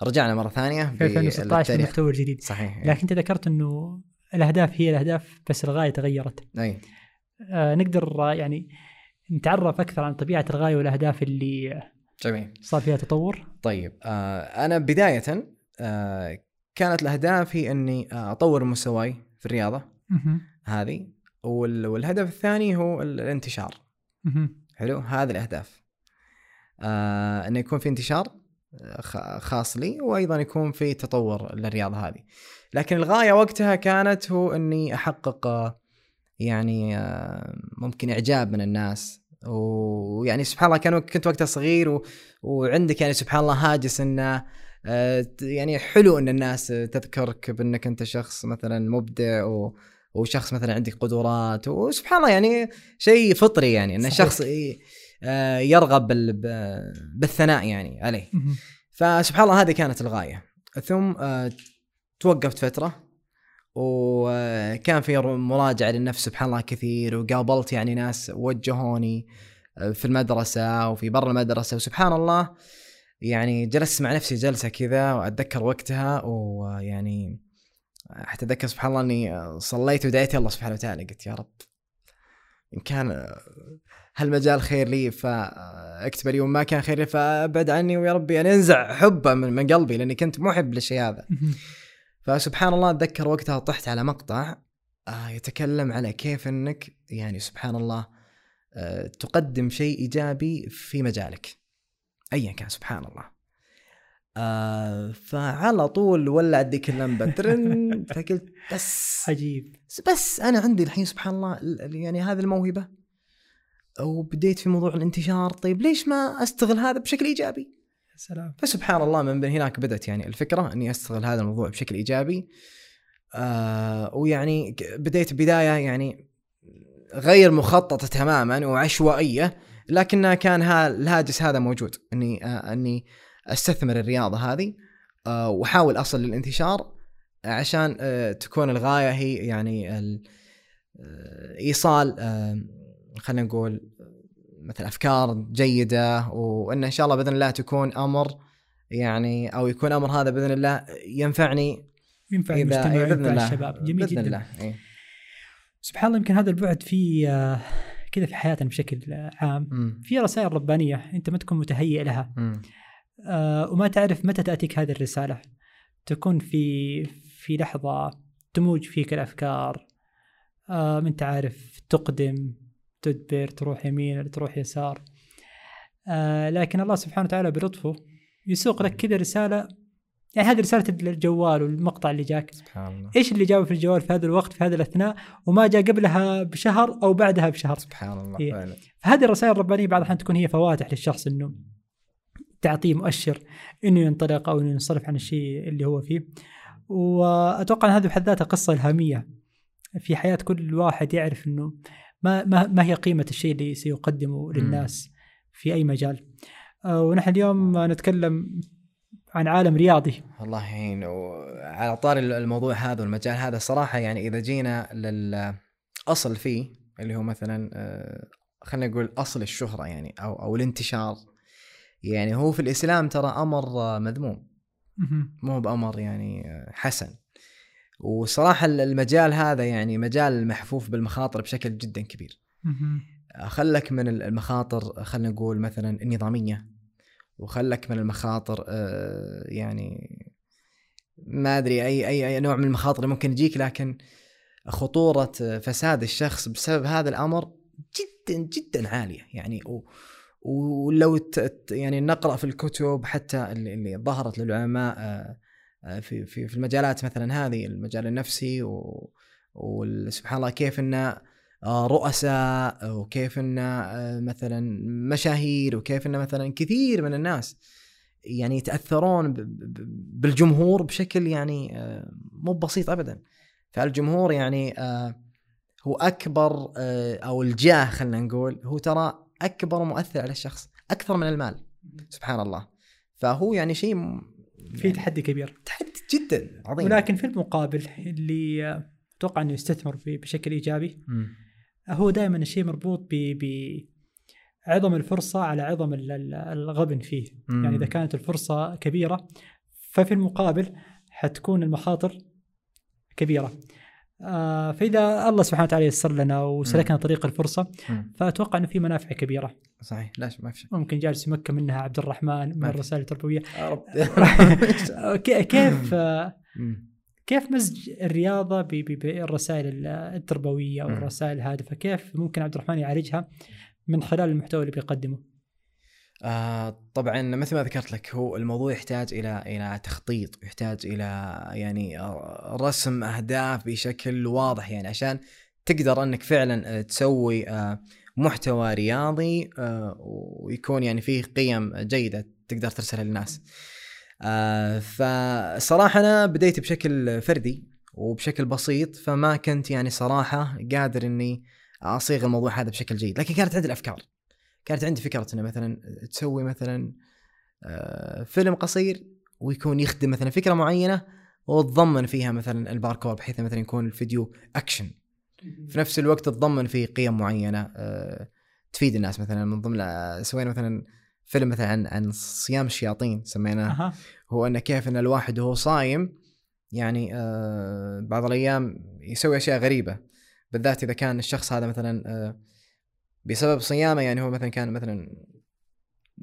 رجعنا مرة ثانية في 2016 في بالتاريخ. المحتوى الجديد صحيح. لكن انت ذكرت انه الأهداف هي الأهداف بس الغاية تغيرت. أي. آه، نقدر يعني نتعرف أكثر عن طبيعة الغاية والأهداف اللي جميل. صار فيها تطور. طيب آه أنا بداية آه كانت الأهداف هي إني آه أطور مستواي في الرياضة مهم. هذه. وال- والهدف الثاني هو ال- الانتشار. مهم. حلو؟ هذه الأهداف. آه إنه يكون في انتشار. خاص لي وأيضا يكون في تطور للرياضة هذه لكن الغاية وقتها كانت هو إني أحقق يعني ممكن إعجاب من الناس ويعني سبحان الله كان كنت وقتها صغير و... وعندك يعني سبحان الله هاجس إنه يعني حلو إن الناس تذكرك بإنك أنت شخص مثلا مبدع و... وشخص مثلا عندك قدرات وسبحان الله يعني شيء فطري يعني ان صحيح. آه، يرغب بالثناء يعني عليه. فسبحان الله هذه كانت الغاية. ثم آه، توقفت فترة وكان في مراجعة للنفس سبحان الله كثير وقابلت يعني ناس وجهوني آه، في المدرسة وفي برا المدرسة. وسبحان الله يعني جلست مع نفسي جلسة كذا وأتذكر وقتها ويعني حتى أتذكر سبحان الله إني صليت ودعيت الله سبحانه وتعالى. قلت يا رب إن كان هالمجال خير لي فاكتب لي وما كان خير لي فأبعد عني ويا ربي. يعني انزع حبه من, من قلبي لأني كنت محب للشيء هذا. فسبحان الله أتذكر وقتها طحت على مقطع آه، يتكلم على كيف إنك يعني سبحان الله آه، تقدم شيء إيجابي في مجالك. ايا كان سبحان الله. آه فعلى طول ولعت ذيك اللمبة. ترن فقلت بس عجيب. بس أنا عندي الحين سبحان الله ال- يعني هذه الموهبة. وبديت في موضوع الانتشار طيب ليش ما أستغل هذا بشكل إيجابي؟ يا سلام. فسبحان الله من هناك بدأت يعني الفكرة إني أستغل هذا الموضوع بشكل إيجابي. آه ويعني بديت بداية يعني غير مخططة تماما وعشوائية لكنها كان ها الهاجس هذا موجود إني آه إني أستثمر الرياضة هذه آه وأحاول أصل للانتشار عشان آه تكون الغاية هي يعني آه إيصال خلينا نقول مثل أفكار جيدة وان إن شاء الله بإذن الله تكون أمر يعني أو يكون أمر هذا بإذن الله ينفعني ينفع المجتمع إيه، الله الشباب جميل جدا الله إيه. سبحان الله يمكن هذا البعد في آه، كذا في حياتنا بشكل عام مم. في رسائل ربانية أنت ما تكون متهيئ لها. آه، وما تعرف متى تأتيك هذه الرسالة تكون في في لحظة تموج فيك الأفكار آه، ما انت عارف تقدم تدبر تروح يمين تروح يسار. آه، لكن الله سبحانه وتعالى بلطفه يسوق لك كذا رسالة. يعني هذه رسالة الجوال والمقطع اللي جاك. سبحان الله. إيش اللي جابه في الجوال في هذا الوقت في هذا الأثناء؟ وما جاء قبلها بشهر أو بعدها بشهر. سبحان الله إيه. فعلا. فهذه الرسائل الربانية بعض الأحيان تكون هي فواتح للشخص إنه تعطيه مؤشر إنه ينطلق أو إنه ينصرف عن الشيء اللي هو فيه. وأتوقع إن هذه بحد ذاتها قصة إلهامية في حياة كل واحد يعرف إنه ما ما, ما هي قيمة الشيء اللي سيقدمه للناس في أي مجال. آه، ونحن اليوم نتكلم عن عالم رياضي. الله يعين وعلى طاري الموضوع هذا والمجال هذا صراحة يعني إذا جينا للاصل فيه اللي هو مثلا آه، خلينا نقول أصل الشهرة يعني أو أو الانتشار. يعني هو في الإسلام ترى أمر آه، مذموم. مو بأمر يعني حسن. وصراحة المجال هذا يعني مجال محفوف بالمخاطر بشكل جدا كبير مهم. خلك من المخاطر خلينا نقول مثلا النظامية وخلك من المخاطر آه، يعني ما أدري أي أي أي نوع من المخاطر ممكن تجيك لكن خطورة فساد الشخص بسبب هذا الأمر جدا جدا عالية يعني و ولو يعني نقرأ في الكتب حتى اللي, اللي ظهرت للعلماء آه، آه، في في في المجالات مثلا هذه المجال النفسي و وسبحان الله كيف ان آه، رؤساء وكيف ان آه، مثلا مشاهير وكيف ان مثلا كثير من الناس يعني يتأثرون بالجمهور بشكل يعني آه، مو بسيط ابدا. فالجمهور يعني آه، هو أكبر آه، أو الجاه خلينا نقول هو ترى أكبر مؤثر على الشخص أكثر من المال سبحان الله. فهو يعني شيء في يعني تحدي كبير تحدي جدا عظيم ولكن في المقابل اللي أتوقع إنه يستثمر بشكل إيجابي مم. هو دائما الشيء مربوط ب عظم الفرصة على عظم ال- ال- الغبن فيه مم. يعني إذا كانت الفرصة كبيرة ففي المقابل حتكون المخاطر كبيرة آه، فإذا الله سبحانه وتعالى يسر لنا وسلكنا طريق الفرصة. فأتوقع إنه في منافع كبيرة صحيح لا ما في شك ممكن جالس يمكن منها عبد الرحمن من. الرسائل التربوية كيف. كيف مزج الرياضة بالرسائل ال- التربوية أو مم. الرسائل الهادفة كيف ممكن عبد الرحمن يعالجها من خلال المحتوى اللي بيقدمه آه طبعا مثل ما ذكرت لك هو الموضوع يحتاج إلى إلى تخطيط يحتاج إلى يعني آه، رسم أهداف بشكل واضح يعني عشان تقدر إنك فعلا آه، تسوي آه، محتوى رياضي ويكون يعني فيه قيم جيدة تقدر ترسلها للناس. فصراحة أنا بديت بشكل فردي وبشكل بسيط فما كنت يعني صراحة قادر إني أصيغ الموضوع هذا بشكل جيد لكن كانت عندي الافكار كانت عندي فكرة إنه مثلا تسوي مثلا آه، فيلم قصير ويكون يخدم مثلا فكرة معينة وتضمن فيها مثلا الباركور بحيث مثلا يكون الفيديو أكشن. في نفس الوقت تضمن فيه قيم معينة آه، تفيد الناس مثلا. من ضمن سوينا مثلا فيلم مثلا عن عن صيام الشياطين سميناه. أه. هو إنه كيف إن الواحد وهو صايم يعني آه بعض الأيام يسوي أشياء غريبة بالذات إذا كان الشخص هذا مثلا آه بسبب صيامه يعني هو مثلا كان مثلا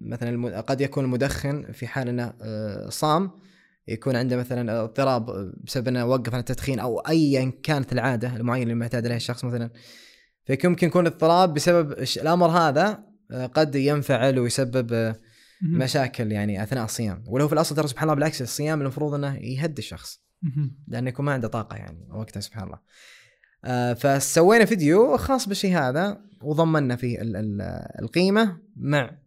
مثلا قد يكون المدخن في حال إنه آه، صام يكون عنده مثلا اضطراب بسبب إنه وقف عن التدخين أو ايا كانت العادة المعينة اللي معتاد عليها الشخص مثلا. فيمكن يكون اضطراب بسبب الأمر هذا آه، قد ينفعل ويسبب آه، مشاكل يعني أثناء الصيام. ولو في الأصل ترى سبحان الله بالعكس الصيام المفروض إنه يهدي الشخص. لأنه يكون ما عنده طاقة يعني وقتها سبحان الله. فسوينا فيديو خاص بالشيء هذا وضمنا فيه ال ال القيمة مع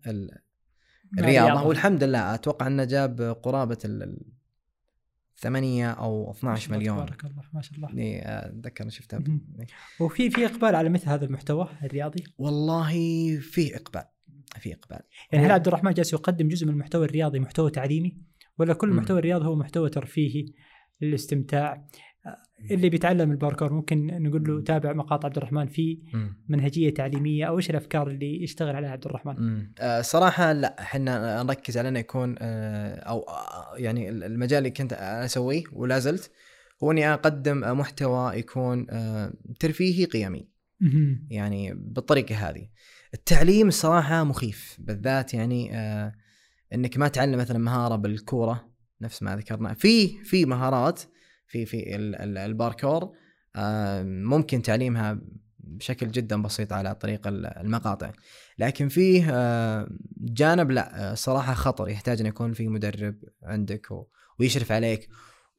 الرياضة. والحمد لله أتوقع أنه جاب قرابة ال 8 أو 12 مليون. تبارك الله ما شاء الله. أتذكر شفتها وفي في إقبال على مثل هذا المحتوى الرياضي؟ والله في إقبال في إقبال. يعني هل عبد الرحمن جالس يقدم جزء من المحتوى الرياضي محتوى تعليمي؟ ولا كل المحتوى الرياضي هو محتوى ترفيهي للاستمتاع اللي بيتعلم الباركور ممكن نقول له تابع مقاطع عبد الرحمن في منهجية تعليمية أو إيش الأفكار اللي يشتغل عليها عبد الرحمن؟ آه صراحة لا إحنا نركز على إنه يكون آه أو آه يعني المجال اللي كنت أسويه ولا زلت هو إني أقدم محتوى يكون ترفيهي قيمي. يعني بالطريقة هذه. التعليم الصراحه مخيف بالذات يعني إنك ما تعلم مثلا مهارة بالكورة نفس ما ذكرنا في في مهارات في في الباركور آه، ممكن تعليمها بشكل جدا بسيط على طريق المقاطع. لكن فيه آه، جانب لا صراحة خطر يحتاج أن يكون في مدرب عندك ويشرف عليك.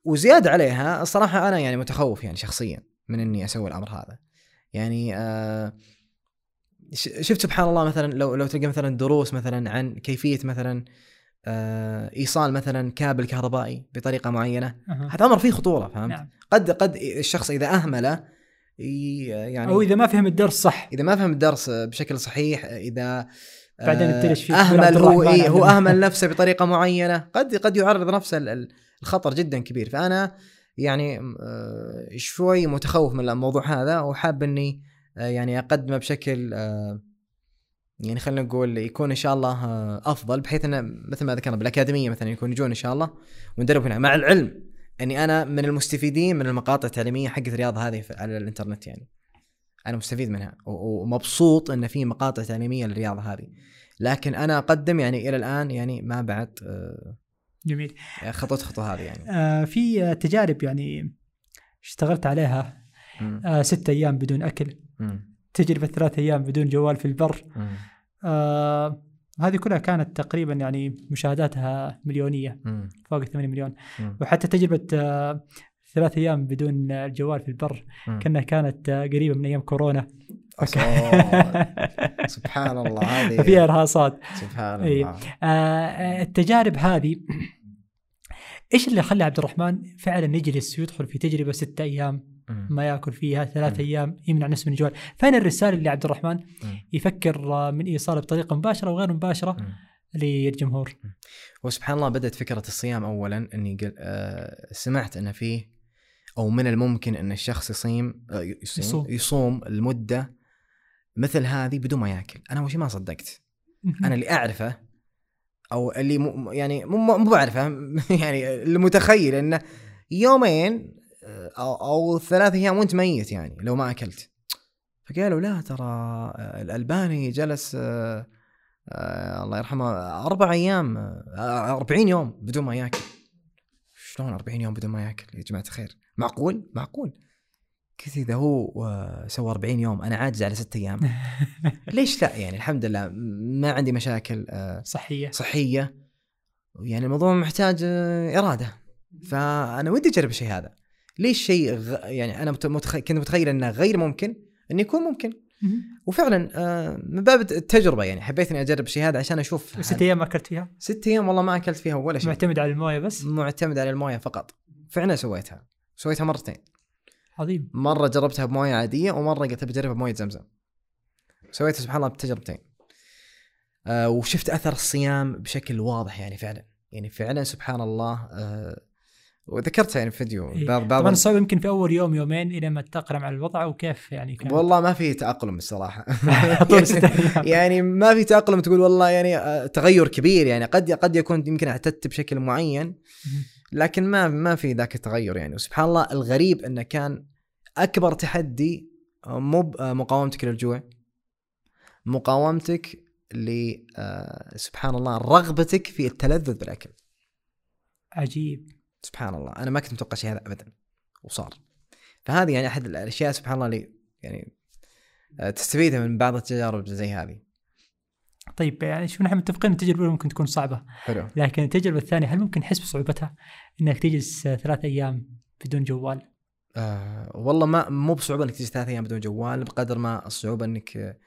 وزيادة عليها الصراحة أنا يعني متخوف يعني شخصيا من إني أسوي الأمر هذا. يعني آه، شفت سبحان الله مثلا لو لو تلقى مثلا دروس مثلا عن كيفية مثلا آه، إيصال مثلا كابل كهربائي بطريقة معينة أه. هذا أمر فيه خطورة فهمت نعم. قد قد الشخص إذا أهمله يعني أو إذا ما فهم الدرس صح إذا ما فهم الدرس بشكل صحيح إذا بعدين ابتلش فيه أهمل هو إيه هو أهمل نفسه بطريقة معينة قد قد يعرض نفسه الخطر جدا كبير فأنا يعني آه، شوي متخوف من الموضوع هذا وحاب إني آه، يعني أقدمه بشكل يعني خلينا نقول يكون إن شاء الله آه، أفضل بحيث إنه مثل ما ذكرنا بالأكاديمية مثلا يكون يجون إن شاء الله وندرب هنا. مع العلم أني أنا من المستفيدين من المقاطع التعليمية حقت الرياضه هذه على الإنترنت يعني. أنا مستفيد منها ومبسوط إن في مقاطع تعليمية للرياضه هذه. لكن أنا أقدم يعني إلى الآن يعني ما بعد آه، جميل. خطوت خطوة هذه يعني. آه في تجارب يعني اشتغلت عليها آه ستة أيام بدون أكل. تجربة ثلاث أيام بدون جوال في البر. آه هذه كلها كانت تقريبا يعني مشاهداتها مليونية مم. فوق 8 مليون. مم. وحتى تجربة آه ثلاث أيام بدون الجوال في البر كأنها كانت آه قريبة من أيام كورونا. سبحان الله هذه فيها إرهاصات. سبحان الله. آه التجارب هذه إيش اللي خلى عبد الرحمن فعلا يجلس ويدخل في تجربة ستة أيام ما يأكل فيها ثلاث أيام يمنع نفسه من الجوال. فين الرسالة اللي عبد الرحمن يفكر من ايصالها بطريقة مباشرة وغير مباشرة للجمهور؟ وسبحان الله بدأت فكرة الصيام اولا إني قل آه سمعت أن فيه أو من الممكن أن الشخص يصيم آه يصيم, يصوم. يصوم المدة مثل هذه بدون ما يأكل. أنا أول شيء ما صدقت. أنا اللي أعرفه أو اللي م يعني مو بعرفه. يعني المتخيل إنه يومين أو أو ثلاث أيام وأنت ميت يعني لو ما أكلت. فقالوا لا ترى آه، الألباني جلس آه آه الله يرحمه أربع أيام آه 40 يوم بدون ما ياكل. شلون 40 يوم بدون ما ياكل يا جماعة الخير؟ معقول؟ معقول. قلت إذا هو آه، سوى 40 يوم أنا عاجز على ستة أيام. ليش لا؟ يعني الحمد لله ما عندي مشاكل آه، صحية. صحية. يعني الموضوع محتاج آه، إرادة. فأنا ودي أجرب الشيء هذا. ليش شيء غ... يعني أنا مت- متخ... كنت متخيل إنه غير ممكن؟ انه يكون ممكن. وفعلا من باب التجربة يعني حبيت اني أجرب الشيء هذا عشان أشوف وست أيام ما أكلت فيها؟ ست أيام والله ما أكلت فيها ولا شيء. معتمد على الموية بس؟ معتمد على الموية فقط. فعلا سويتها. سويتها مرتين. عظيم. مرة جربتها بمويه عادية ومرة قلت بجربها بمويه زمزم. سويتها سبحان الله بتجربتين. آه وشفت أثر الصيام بشكل واضح يعني فعلا. يعني فعلا سبحان الله آه وذكرتها يعني في فيديو. إيه. بعض طبعا الصعوبه يمكن في أول يوم يومين إلى ما تتاقلم على الوضع وكيف يعني كان؟ والله ما في تأقلم الصراحة. أيام. يعني ما في تأقلم تقول والله يعني آه، تغير كبير يعني. قد قد يكون يمكن اعتدت بشكل معين. لكن ما ما في ذاك التغير يعني. وسبحان الله الغريب إنه كان أكبر تحدي آه، مو آه، مقاومتك للجوع. مقاومتك ل آه، سبحان الله رغبتك في التلذذ بالأكل. عجيب. سبحان الله. أنا ما كنت متوقع شيء هذا ابدا. وصار. فهذه يعني أحد الأشياء سبحان الله اللي يعني تستفيدها من بعض التجارب زي هذه. طيب يعني شوف نحن متفقين التجربة الأولى ممكن تكون صعبة حلو لكن التجربة الثانية هل ممكن نحس بصعوبتها إنك تجلس ثلاث أيام بدون جوال آه والله ما مو بصعوبة إنك تجي ثلاث أيام بدون جوال بقدر ما الصعوبة إنك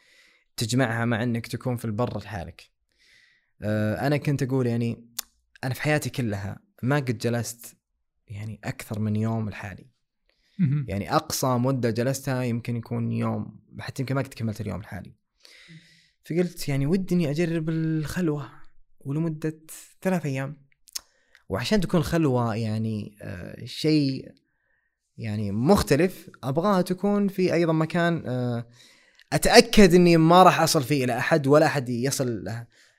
تجمعها مع إنك تكون في البر لحالك. آه أنا كنت أقول يعني أنا في حياتي كلها ما قد جلست يعني أكثر من يوم لحالي. يعني أقصى مدة جلستها يمكن يكون يوم حتى يمكن ما قد كملت اليوم لحالي. فقلت يعني ودي إني أجرب الخلوة ولمدة ثلاث أيام. وعشان تكون الخلوة يعني آه شيء يعني مختلف أبغاها تكون في أيضا مكان آه، أتأكد إني ما راح أصل فيه إلى أحد ولا أحد يصل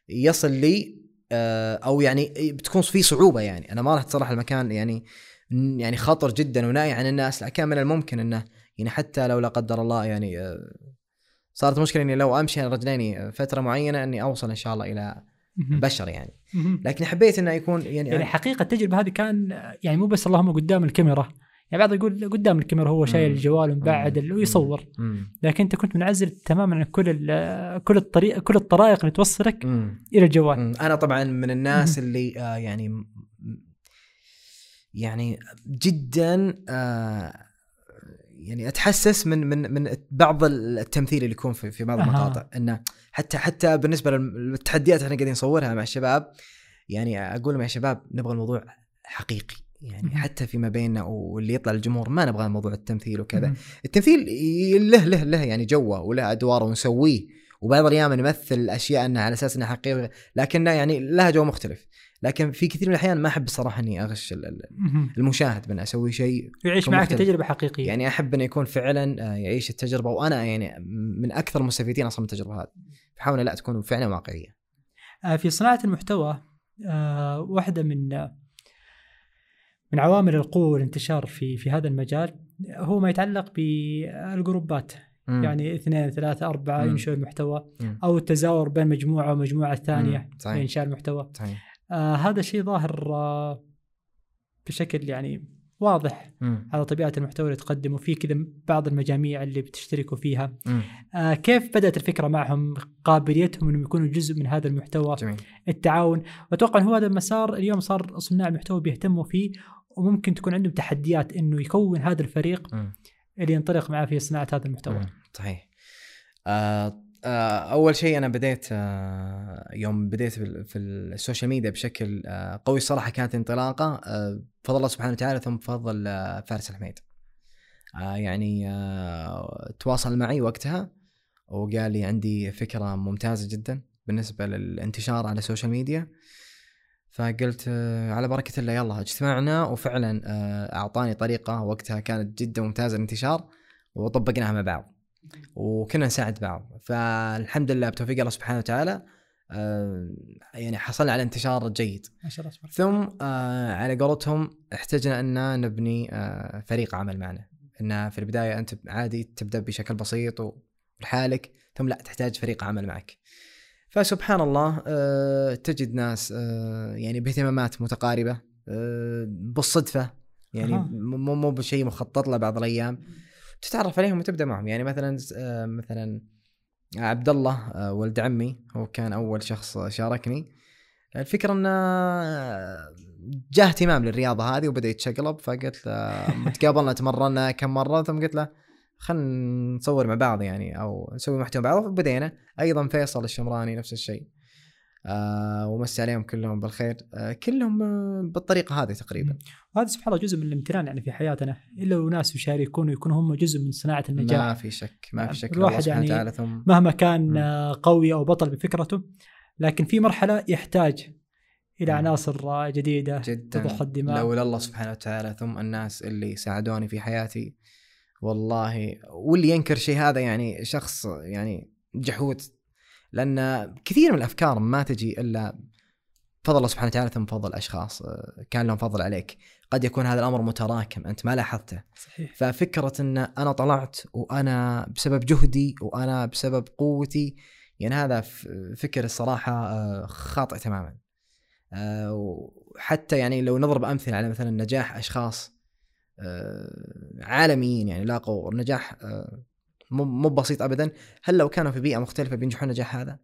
يصل لي آه، أو يعني بتكون في صعوبة يعني أنا ما راح اتصرح المكان يعني يعني خطر جدا ونائي عن الناس لكن من الممكن إنه يعني حتى لو لا قدر الله يعني صارت مشكلة إني لو أمشي على رجليني فترة معينة إني أوصل إن شاء الله إلى. بشر يعني. لكن حبيت إنه يكون يعني, يعني حقيقة التجربة هذه كان يعني مو بس اللهم قدام الكاميرا يعني بعض يقول قدام الكاميرا هو شايل. الجوال ومبعد ويصور. لكن أنت كنت منعزل تماما عن كل كل الطريق كل الطرائق اللي توصلك. إلى الجوال. أنا طبعا من الناس. اللي آه يعني يعني جدا آه يعني أتحسس من من من بعض التمثيل اللي يكون في في بعض. المقاطع إنه حتى حتى بالنسبة للتحديات إحنا قاعدين نصورها مع الشباب يعني أقول لهم يا شباب نبغى الموضوع حقيقي يعني. حتى فيما بيننا واللي يطلع الجمهور ما نبغى موضوع التمثيل وكذا. التمثيل له له له يعني جوه وله ادواره ونسويه وبعض الأيام نمثل أشياء إنها على أساس إنها حقيقية لكنها يعني لها جو مختلف لكن في كثير من الأحيان ما أحب الصراحه إني أغش. المشاهد بأن أسوي شيء يعيش معك مختلف. تجربة حقيقية يعني أحب انه يكون فعلا آه، يعيش التجربة وأنا يعني من أكثر المستفيدين أصلا من التجربة هذه فحاول لا تكون فعلا واقعية آه، في صناعة المحتوى آه، واحدة من من عوامل القوة والانتشار في في هذا المجال هو ما يتعلق بالجروبات مم. يعني اثنين ثلاثة أربعة. ينشئوا المحتوى مم. أو التزاور بين مجموعة ومجموعة ثانية. لإنشاء المحتوى صحيح آه هذا شيء ظاهر آه بشكل يعني واضح مم. على طبيعة المحتوى اللي تقدمه في كذا بعض المجاميع اللي بتشتركوا فيها. آه كيف بدأت الفكرة معهم قابليتهم أنهم يكونوا جزء من هذا المحتوى جميل التعاون وأتوقع هو هذا المسار اليوم صار صناع المحتوى بيهتموا فيه وممكن تكون عندهم تحديات إنه يكون هذا الفريق مم. اللي ينطلق معه في صناعة هذا المحتوى. مم. صحيح آه أول شيء أنا بديت آه يوم بديت في, ال- في ال social media بشكل آه قوي الصراحه كانت انطلاقة آه بفضل الله سبحانه وتعالى ثم بفضل آه فارس الحميد. آه يعني آه تواصل معي وقتها وقال لي عندي فكرة ممتازة جدا بالنسبة للانتشار على ال social media. فقلت آه، على بركة الله يلا اجتمعنا وفعلا آه، أعطاني طريقة وقتها كانت جدا ممتازة للانتشار وطبقناها مع بعض. وكنا نساعد بعض. فالحمد لله بتوفيق الله سبحانه وتعالى آه، يعني حصلنا على انتشار جيد. ما شاء الله تبارك ثم آه، على قولتهم احتجنا أن نبني آه، فريق عمل معنا. أن في البداية أنت عادي تبدأ بشكل بسيط ولحالك ثم لا تحتاج فريق عمل معك. فسبحان الله آه، تجد ناس آه، يعني باهتمامات متقاربة آه، بالصدفة يعني. مو مو بشيء مخطط له بعض الأيام. تتعرف عليهم وتبدأ معهم. يعني مثلا آه، مثلا عبد الله آه، ولد عمي هو كان أول شخص شاركني. الفكرة إنه آه، جاه اهتمام للرياضة هذه وبدأ يتشقلب فقلت له تقابلنا تمرنا كم مرة؟ ثم قلت له خلينا نصور مع بعض يعني أو نسوي محتوى مع بعض. وبدينا أيضا فيصل الشمراني نفس الشيء. آه ومسي عليهم كلهم بالخير. آه كلهم آه بالطريقة هذه تقريبا. وهذا سبحان الله جزء من الامتنان يعني في حياتنا. إلا وناس يشاركون ويكونوا هم جزء من صناعة النجاح. ما في شك ما في شك. الواحد يعني ثم مهما كان مم. قوي أو بطل بفكرته لكن في مرحلة يحتاج إلى. عناصر جديدة جدا. تضخ الدماء. لولا الله سبحانه وتعالى ثم الناس اللي ساعدوني في حياتي والله واللي ينكر شيء هذا يعني شخص يعني جحود لأن كثير من الأفكار ما تجي إلا فضل الله سبحانه وتعالى ثم فضل أشخاص آه، كان لهم فضل عليك. قد يكون هذا الأمر متراكم أنت ما لاحظته. صحيح. ففكرة إن أنا طلعت وأنا بسبب جهدي وأنا بسبب قوتي يعني هذا فكر الصراحة آه، خاطئ تماما. آه، وحتى يعني لو نضرب أمثلة على مثلا نجاح أشخاص عالميين يعني لاقوا نجاح مو مو بسيط ابدا. هل لو كانوا في بيئة مختلفة بينجحوا النجاح هذا؟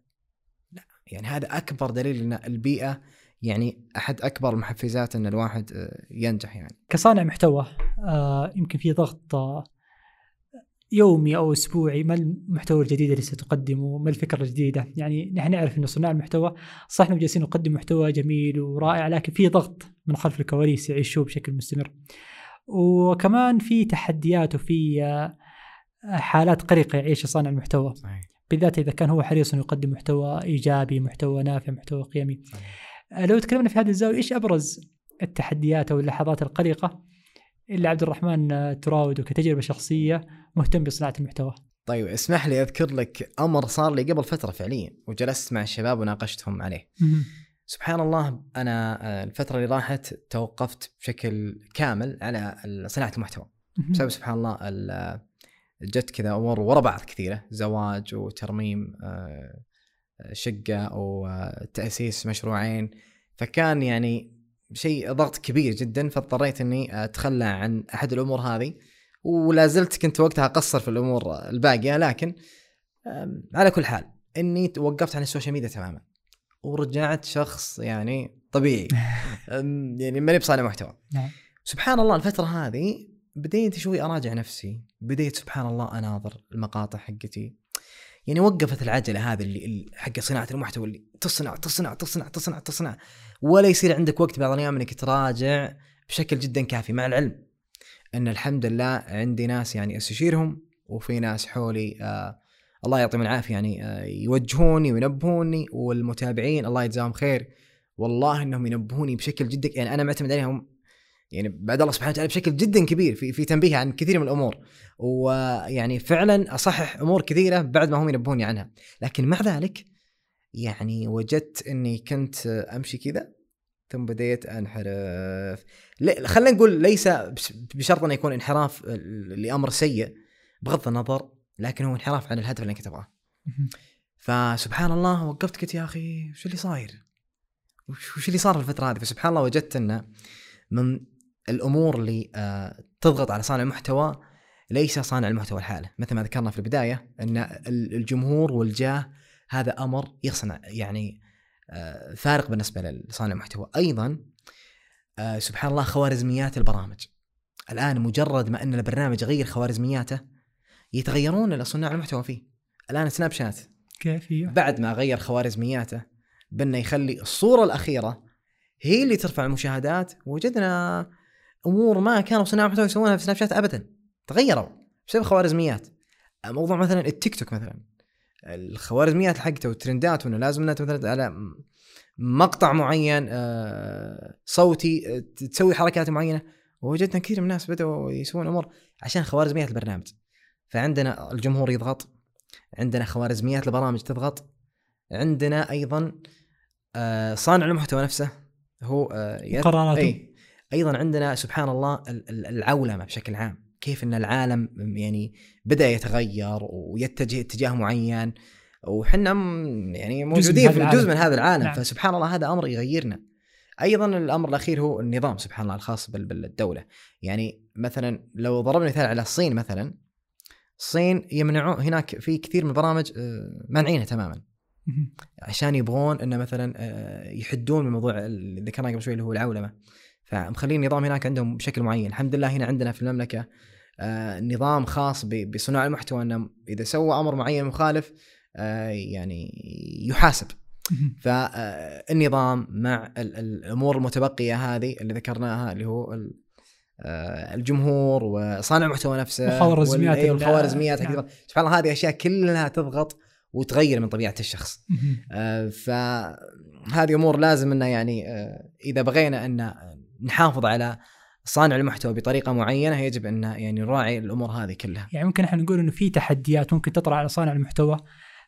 لا. يعني هذا أكبر دليل إن البيئة يعني أحد أكبر المحفزات إن الواحد آه، ينجح يعني. كصانع محتوى آه، يمكن في ضغط آه، يومي أو أسبوعي ما المحتوى الجديد اللي ستقدمه؟ ما الفكرة الجديدة؟ يعني نحن نعرف انه صناع المحتوى صح إنهم جالسين نقدم محتوى جميل ورائع لكن في ضغط من خلف الكواليس يعيشوه بشكل مستمر. وكمان في تحديات وفي آه، حالات قلقه يعيشها صانع المحتوى صحيح. بالذات إذا كان هو حريص إنه يقدم محتوى إيجابي محتوى نافع محتوى قيمي. آه، لو تكلمنا في هذه الزاوية إيش أبرز التحديات أو اللحظات القلقه اللي عبد الرحمن آه، تراوده كتجربة شخصية مهتم بصناعة المحتوى؟ طيب اسمح لي أذكر لك أمر صار لي قبل فترة فعليا وجلست مع الشباب وناقشتهم عليه. سبحان الله أنا آه، الفترة اللي راحت توقفت بشكل كامل على صناعة المحتوى. بسبب سبحان الله ال- جت كذا أمور ورا بعض كثيرة زواج وترميم آه، شقة أو آه، مشروعين. فكان يعني شيء ضغط كبير جدا فاضطريت إني أتخلى عن أحد الأمور هذه. ولا زلت كنت وقتها أقصر في الأمور الباقية لكن على كل حال إني وقفت عن ال social media تماما. ورجعت شخص يعني طبيعي. يعني ماني بصانع محتوى. نعم. سبحان الله الفترة هذه بديت شوي أراجع نفسي بديت سبحان الله أناظر المقاطع حقتي. يعني وقفت العجلة هذه اللي حق صناعة المحتوى اللي تصنع تصنع تصنع تصنع تصنع. ولا يصير عندك وقت بعض الأيام إنك تراجع بشكل جدا كافي مع العلم. إن الحمد لله عندي ناس يعني أستشيرهم وفي ناس حولي آه الله يعطيهم العافية يعني آه يوجهوني وينبهوني والمتابعين الله يجزاهم خير. والله إنهم ينبهوني بشكل جدا. يعني أنا معتمد عليهم يعني بعد الله سبحانه وتعالى بشكل جدا كبير في في تنبيه عن كثير من الأمور. ويعني فعلا أصحح أمور كثيرة بعد ما هم ينبهوني عنها. لكن مع ذلك يعني وجدت إني كنت أمشي كذا ثم بديت أنحرف. خلينا نقول ليس بش- بشرط انه يكون انحراف لأمر سيء بغض النظر لكن هو انحراف عن الهدف اللي أنا كنت أبغاه. فسبحان الله وقفت قلت يا أخي وش اللي صاير؟ وش وش اللي صار في الفترة هذه؟ فسبحان الله وجدت إنه من الأمور اللي آه، تضغط على صانع المحتوى ليس صانع المحتوى الحالة مثل ما ذكرنا في البداية إن ال- الجمهور والجاه هذا أمر يصنع يعني آه، فارق بالنسبة لصانع المحتوى. أيضا آه، سبحان الله خوارزميات البرامج. الآن مجرد ما إن البرنامج يغير خوارزمياته يتغيرون صناع المحتوى فيه. الآن سناب شات كيف هي؟ بعد ما غير خوارزمياته بأنه يخلي الصورة الأخيرة هي اللي ترفع المشاهدات. وجدنا أمور ما كانوا صناع محتوى يسوونها في سناب شات ابدا. تغيروا بسبب خوارزميات. موضوع مثلا التيك توك مثلا. الخوارزميات حقته والترندات وإنه لازم إنها مثلا على مقطع معين آه، صوتي آه، تسوي حركات معينة. ووجدنا كثير من الناس بدأوا يسوون أمور عشان خوارزميات البرنامج. فعندنا الجمهور يضغط. عندنا خوارزميات البرامج تضغط. عندنا أيضا آه، صانع المحتوى نفسه. هو. إي. أيضا عندنا سبحان الله ال- ال- العولمة بشكل عام كيف إن العالم يعني بدأ يتغير ويتجه اتجاه معين وحنا يعني موجودين في. جزء من هذا العالم نعم. فسبحان الله هذا أمر يغيرنا أيضا الأمر الأخير هو النظام سبحان الله الخاص بال- بالدولة يعني مثلا لو ضربنا مثال على الصين مثلا الصين يمنعون هناك في كثير من البرامج آه، مانعينها تماما. عشان يبغون انه مثلا آه، يحدون من موضوع اللي ذكرناه قبل شوي اللي هو العولمة فمخلين النظام هناك عندهم بشكل معين الحمد لله هنا عندنا في المملكة آه، نظام خاص بصناع المحتوى إنه إذا سوى أمر معين مخالف آه، يعني يحاسب. فالنظام مع ال- ال- الأمور المتبقية هذه اللي ذكرناها اللي هو ال- آه، الجمهور وصانع المحتوى نفسه وخوارزميات وال- أيوة، ال- الخوارزميات نعم. حقت- سبحان الله هذه أشياء كلها تضغط وتغير من طبيعة الشخص. آه، فهذه أمور لازم إنه يعني آه، إذا بغينا أن نحافظ على صانع المحتوى بطريقة معينة يجب أن يعني نراعي الأمور هذه كلها. يعني ممكن إحنا نقول إنه في تحديات ممكن تطرأ على صانع المحتوى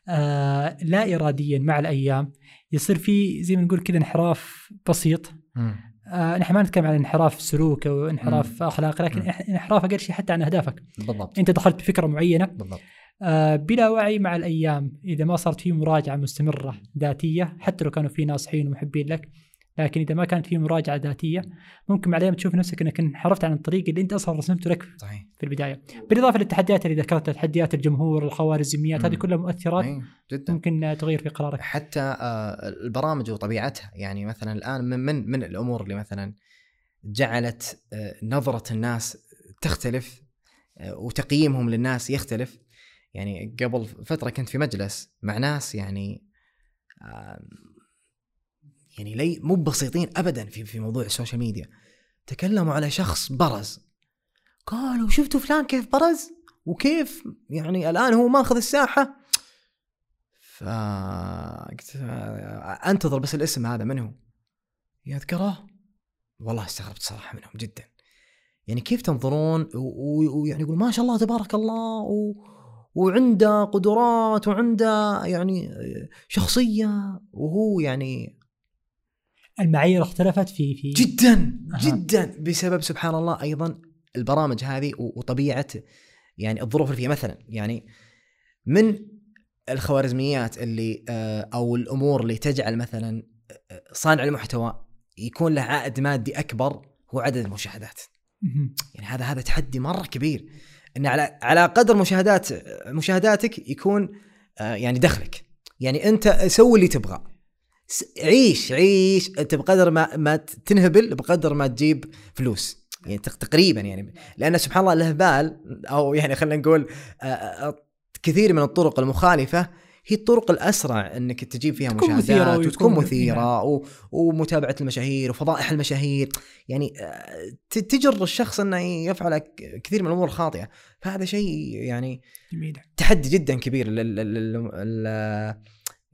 آه لا اراديا مع الأيام يصير في زي ما نقول كذا انحراف بسيط. آه نحن ما نتكلم عن انحراف سلوك أو انحراف اخلاقي لكن مم. إح- انحراف أقل شيء حتى عن أهدافك. بالضبط. أنت دخلت بفكرة معينة. بالضبط. آه بلا وعي مع الأيام إذا ما صارت في مراجعة مستمرة ذاتية حتى لو كانوا في ناصحين ومحبين لك لكن إذا ما كانت في مراجعة ذاتية ممكن مع الأيام تشوف نفسك إنك انحرفت عن الطريق اللي أنت أصلا رسمته لك صحيح. في البداية. بالإضافة للتحديات اللي ذكرتها تحديات الجمهور الخوارزميات هذه. كلها مؤثرات جدا. ممكن تغير في قرارك. حتى آه، البرامج وطبيعتها. يعني مثلا الآن من من من الأمور اللي مثلا جعلت آه، نظرة الناس تختلف آه، وتقييمهم للناس يختلف. يعني قبل فترة كنت في مجلس مع ناس يعني يعني لي مو بسيطين ابدا في في موضوع ال social media. تكلموا على شخص برز. قالوا شفتوا فلان كيف برز؟ وكيف؟ يعني الآن هو ماخذ الساحة؟ ف أنتظر بس الاسم هذا من هو؟ يذكره والله استغربت صراحة منهم جدا. يعني كيف تنظرون؟ ويعني يقول ما شاء الله تبارك الله و... وعنده قدرات وعنده يعني شخصية وهو يعني المعايير اختلفت في في جدا أها. جدا بسبب سبحان الله أيضا البرامج هذه وطبيعة يعني الظروف اللي فيها. مثلا يعني من الخوارزميات اللي آه، أو الأمور اللي تجعل مثلا آه، صانع المحتوى يكون له عائد مادي أكبر هو عدد المشاهدات. يعني هذا هذا تحدي مرة كبير. إن على على قدر مشاهدات مشاهداتك يكون آه، يعني دخلك. يعني أنت سوي اللي تبغى. س- عيش عيش أنت بقدر ما ما تنهبل بقدر ما تجيب فلوس. يعني تق- تقريبا يعني. لأن سبحان الله الإهبال أو يعني خلينا نقول كثير من الطرق المخالفة هي الطرق الأسرع إنك تجيب فيها تكون مثيرة مشاهدات ويكون- وتكون. مثيرة. و... ومتابعة المشاهير وفضائح المشاهير. يعني تجر الشخص إنه يفعل كثير من الأمور الخاطئة. فهذا شيء يعني تحدي جدا كبير لل... لل... لل...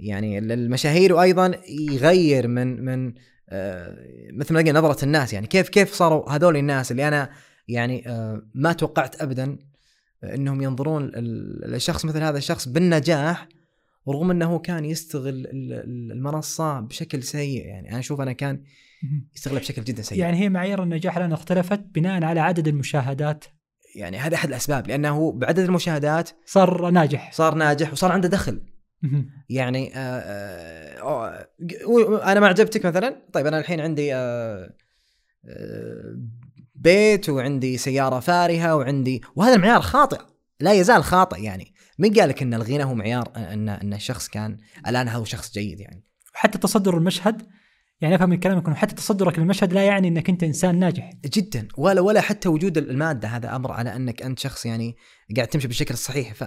يعني للمشاهير وأيضا يغير من من آه، مثل ما قلنا نظرة الناس. يعني كيف كيف صاروا هذول الناس اللي أنا يعني آه، ما توقعت ابدا إنهم ينظرون الشخص مثل هذا الشخص بالنجاح ورغم إنه كان يستغل ال- ال- المنصة بشكل سيء. يعني أنا أشوف أنا كان. يستغلها بشكل جدا سيء. يعني هي معايير النجاح الان اختلفت بناء على عدد المشاهدات. يعني هذا أحد الأسباب لأنه بعدد المشاهدات صار ناجح. صار ناجح وصار عنده دخل. يعني آه آه أنا ما عجبتك مثلا. طيب أنا الحين عندي آه آه بيت وعندي سيارة فارهة وعندي وهذا المعيار خاطئ. لا يزال خاطئ يعني. من قال لك إن الغنى هو معيار إن إن الشخص كان الآن هو شخص جيد يعني؟ حتى تصدر المشهد يعني أفهم من كلامك إنه حتى تصدرك للمشهد لا يعني إنك أنت إنسان ناجح. جدا. ولا ولا حتى وجود المادة هذا أمر على إنك أنت شخص يعني قاعد تمشي بالشكل الصحيح. ف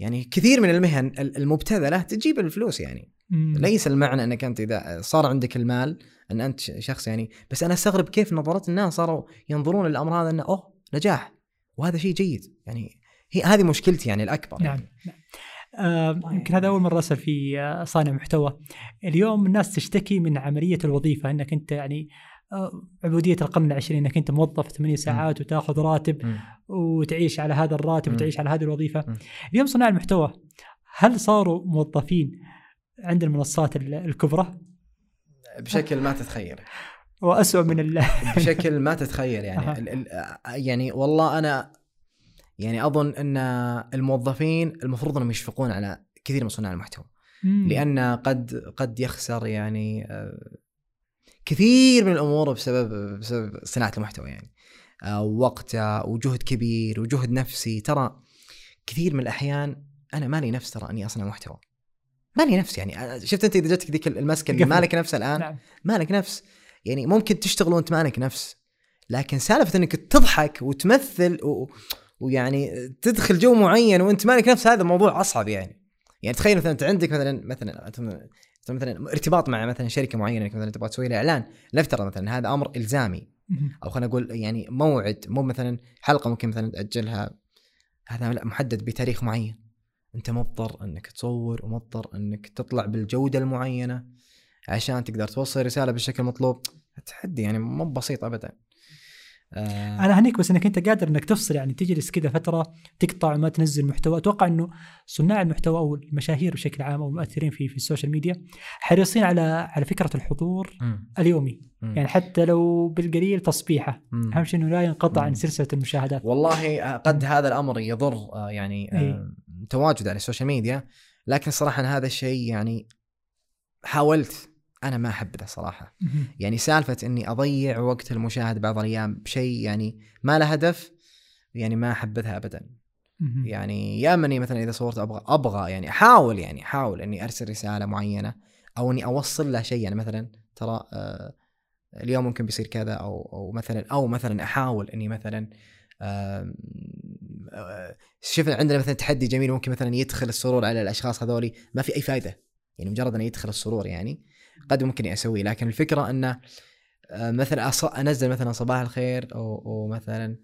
يعني كثير من المهن المبتذلة تجيب الفلوس يعني مم. ليس المعنى أنك أنت إذا صار عندك المال أن أنت شخص يعني بس أنا أستغرب كيف نظرات الناس صاروا ينظرون للأمر هذا أنه أوه نجاح وهذا شيء جيد يعني هي هذه مشكلتي يعني الأكبر نعم يعني. نعم. آه يمكن هذا أول مرة أسأل في آه صانع محتوى اليوم الناس تشتكي من عملية الوظيفة أنك أنت يعني آه عبودية القرن العشرين إنك أنت موظف ثمانية ساعات وتاخذ راتب مم. وتعيش على هذا الراتب مم. وتعيش على هذه الوظيفة مم. اليوم صناع المحتوى هل صاروا موظفين عند المنصات ال- الكبرى بشكل ما تتخيل واسوء من ال... بشكل ما تتخيل يعني. ال ال يعني والله أنا يعني أظن أن الموظفين المفروض أنهم يشفقون على كثير من صناع المحتوى. لأن قد قد يخسر يعني آه، كثير من الأمور بسبب بسبب صناعة المحتوى يعني. آه، وقته وجهد كبير وجهد نفسي. ترى كثير من الأحيان أنا مالي نفس ترى أني أصنع محتوى. مالي نفس يعني. شفت أنت إذا جتك ذيك المسكة اللي. مالك نفس الآن؟ نعم. مالك نفس. يعني ممكن تشتغل وأنت مالك نفس. لكن سالفة إنك تضحك وتمثل و... ويعني تدخل جو معين وأنت مالك نفس هذا موضوع أصعب يعني. يعني تخيل مثلا أنت عندك مثلا مثلا مثلا ارتباط مع مثلا شركة معينة إنك مثلا تبغى تسوي لها إعلان. نفترض مثلا هذا أمر إلزامي. أو خلينا نقول يعني موعد مو مثلا حلقة ممكن مثلا تأجلها. هذا لا محدد بتاريخ معين. أنت مضطر إنك تصور ومضطر إنك تطلع بالجودة المعينة عشان تقدر توصل رسالة بالشكل المطلوب. تحدي يعني مو بسيط ابدا. آه أنا هنيك بس إنك أنت قادر إنك تفصل يعني تجلس كذا فترة تقطع وما تنزل محتوى أتوقع إنه صناع المحتوى أو المشاهير بشكل عام أو المؤثرين في في ال social media حريصين على على فكرة الحضور مم. اليومي مم. يعني حتى لو بالقليل تصبيحة. أهم شيء إنه لا ينقطع عن مم. سلسلة المشاهدات والله آه، قد هذا الأمر يضر آه، يعني إيه. آه، تواجد على ال social media لكن الصراحه أنا هذا الشيء يعني حاولت أنا ما احب ذا صراحة. يعني سالفة إني أضيع وقت المشاهد بعض الأيام بشيء يعني ما له هدف يعني ما أحبذها ابدا. يعني يا إني مثلا إذا صورت أبغى أبغى يعني أحاول يعني أحاول إني أرسل رسالة معينة أو إني أوصل له شيء. يعني مثلا ترى آه اليوم ممكن بيصير كذا أو أو مثلا أو مثلا أحاول إني مثلا آه، شوف عندنا مثلا تحدي جميل ممكن مثلا يدخل السرور على الأشخاص هذولي ما في أي فائده يعني مجرد إنه يدخل السرور يعني. قد ممكن اسويه لكن الفكرة انه آه، مثلا أص- انزل مثلا صباح الخير أو, أو مثلا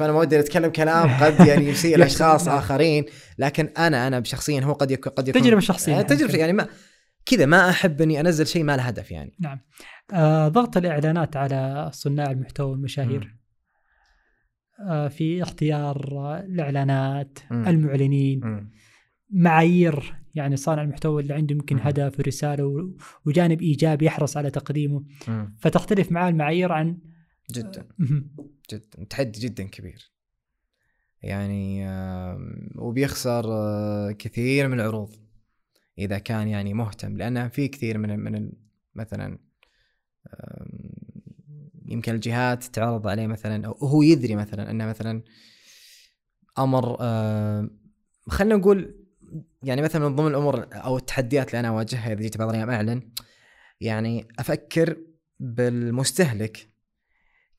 أنا ما ودي أتكلم كلام قد يعني يسيء لأشخاص. آخرين لكن أنا أنا شخصيا هو قد يكون قد يكون تجربة شخصيه آه، يعني. تجربه يعني ما كذا ما أحب أني أنزل شيء ما له هدف يعني نعم آه ضغط الإعلانات على صناع المحتوى والمشاهير آه في اختيار الإعلانات مم. المعلنين مم. معايير يعني صانع المحتوى اللي عنده يمكن. هدف ورسالة وجانب إيجابي يحرص على تقديمه مم. فتختلف معاه المعايير عن جدا مهم. جدا تحدي جدا كبير يعني وبيخسر آه، كثير من العروض إذا كان يعني مهتم لأن في كثير من من مثلا يمكن الجهات تعرض عليه مثلا أو هو يدري مثلا أنه مثلا أمر خلينا نقول يعني مثلا من ضمن الأمور أو التحديات اللي أنا أواجهها إذا جيت بعض الأيام أعلن يعني أفكر بالمستهلك.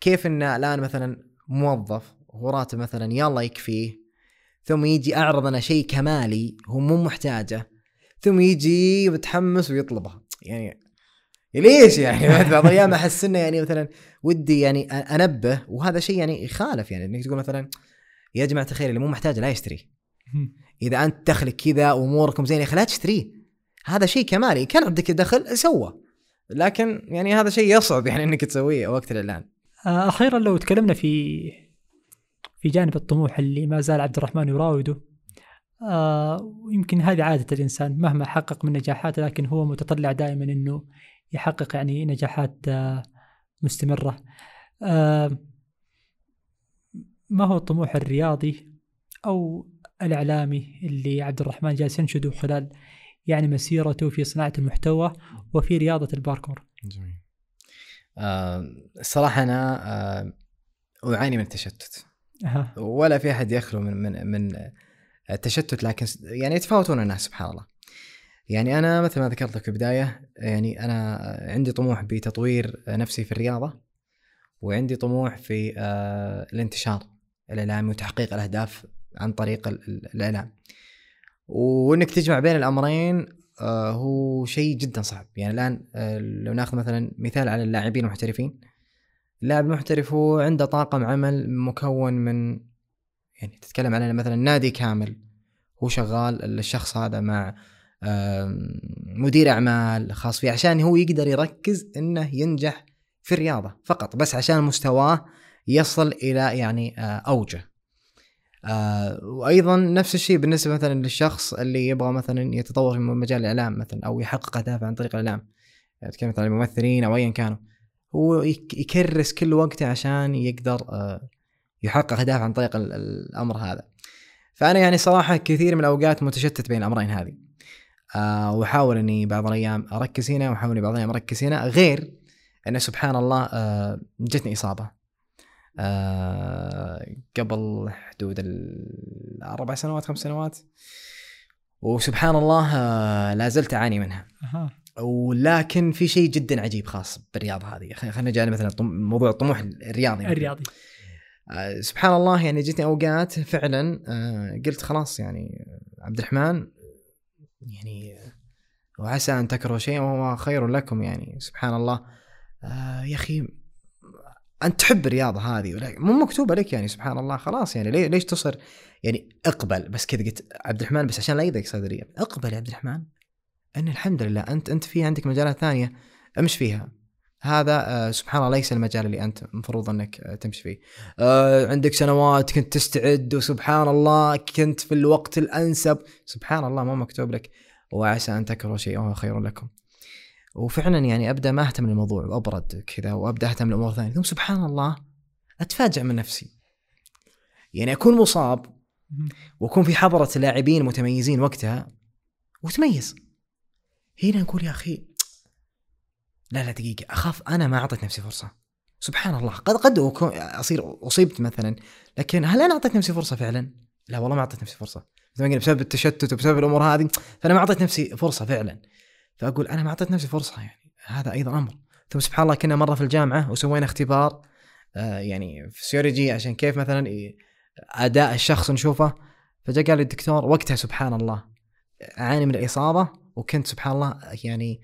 كيف ان الآن مثلا موظف هو راتب مثلا يلا يكفيه ثم يجي أعرض أنا شيء كمالي هو مو محتاجه ثم يجي متحمس ويطلبه يعني ليش يعني؟ بعض الأيام أحس إنه يعني مثلا ودي يعني أنبه وهذا شيء يعني يخالف يعني إنك تقول مثلا يا جماعة الخير اللي مو محتاج لا يشتري. إذا أنت دخلك كذا وأموركم زين يا أخي لا تشتريه. هذا شيء كمالي. كان عندك دخل سوى. لكن يعني هذا شيء يصعب يعني إنك تسويه وقت الاعلان آه، أخيرا لو تكلمنا في في جانب الطموح اللي ما زال عبد الرحمن يراوده آه يمكن هذه عادة الإنسان مهما حقق من نجاحات لكن هو متطلع دائما أنه يحقق يعني نجاحات آه مستمرة. آه ما هو الطموح الرياضي أو الإعلامي اللي عبد الرحمن جالس ينشده خلال يعني مسيرته في صناعة المحتوى وفي رياضة الباركور. جميل. آه الصراحة أنا آه أعاني من التشتت. أها. ولا في أحد يخلو من من من التشتت لكن يعني يتفاوتون الناس سبحان الله. يعني أنا مثل ما ذكرت لك في البداية يعني أنا عندي طموح بتطوير نفسي في الرياضة وعندي طموح في آه الانتشار الإعلامي وتحقيق الأهداف عن طريق ال- ال- الإعلام. وإنك تجمع بين الأمرين آه هو شيء جدا صعب. يعني الآن آه لو ناخذ مثلا مثال على اللاعبين المحترفين. اللاعب المحترف هو عنده طاقم عمل مكون من يعني تتكلم عن مثلا نادي كامل. هو شغال الشخص هذا مع مدير أعمال خاص فيه عشان هو يقدر يركز إنه ينجح في الرياضة فقط بس عشان مستواه يصل إلى يعني آه، أوجه. آه، وأيضا نفس الشيء بالنسبة مثلا للشخص اللي يبغى مثلا يتطور في مجال الإعلام مثلا أو يحقق أهدافه عن طريق الإعلام. تتكلم مثلا الممثلين أو ايا كانوا. هو يك- يكرس كل وقته عشان يقدر آه، يحقق اهداف عن طريق ال- الأمر هذا. فأنا يعني صراحة كثير من الأوقات متشتت بين الأمرين هذه. آه وأحاول إني بعض الأيام أركز هنا وأحاول بعض الأيام أركز هنا غير انه سبحان الله آه جتني إصابة. آه قبل حدود الاربع سنوات خمس سنوات. وسبحان الله آه، لا زلت أعاني منها. أها. ولكن في شيء جدا عجيب خاص بالرياضة هذه. خلينا نجي مثلا موضوع الطموح الرياضي. الرياضي. آه، سبحان الله يعني جتني أوقات فعلا آه، قلت خلاص يعني آه، عبد الرحمن يعني آه، وعسى أن تكرهوا شيئا وهو خير لكم يعني سبحان الله. آه، يا أخي أنت تحب الرياضة هذه مو مكتوبة لك يعني سبحان الله خلاص يعني ليش تصر يعني اقبل. بس كذا قلت عبد الرحمن بس عشان لا يضيق صدري. اقبل يا عبد الرحمن. أن الحمد لله أنت أنت في عندك مجالات ثانية امش فيها. هذا آه، سبحان الله ليس المجال اللي أنت المفروض أنك آه، تمشي فيه. آه، عندك سنوات كنت تستعد وسبحان الله كنت في الوقت الأنسب. سبحان الله مو مكتوب لك. وعسى أن تكرهوا شيئا وهو خير لكم. وفعلا يعني أبدأ ما أهتم للموضوع وابرد كذا وأبدأ أهتم لأمور ثانية. ثم سبحان الله اتفاجئ من نفسي. يعني أكون مصاب. وأكون في حضرة لاعبين متميزين وقتها وتميز هنا أقول يا أخي لا لا دقيقة أخاف أنا ما أعطيت نفسي فرصة. سبحان الله قد قد أكون أصير أصيبت مثلا لكن هل أنا أعطيت نفسي فرصة فعلا؟ لا والله ما أعطيت نفسي فرصة. مثل ما قلنا بسبب التشتت وبسبب الأمور هذه فأنا ما أعطيت نفسي فرصة فعلا. فأقول أنا ما أعطيت نفسي فرصة يعني هذا أيضا أمر ثم سبحان الله كنا مرة في الجامعة وسوينا اختبار آه يعني فسيولوجي عشان كيف مثلا أداء الشخص نشوفه فجاء قال لي الدكتور وقتها سبحان الله أعاني من الإصابة وكنت سبحان الله يعني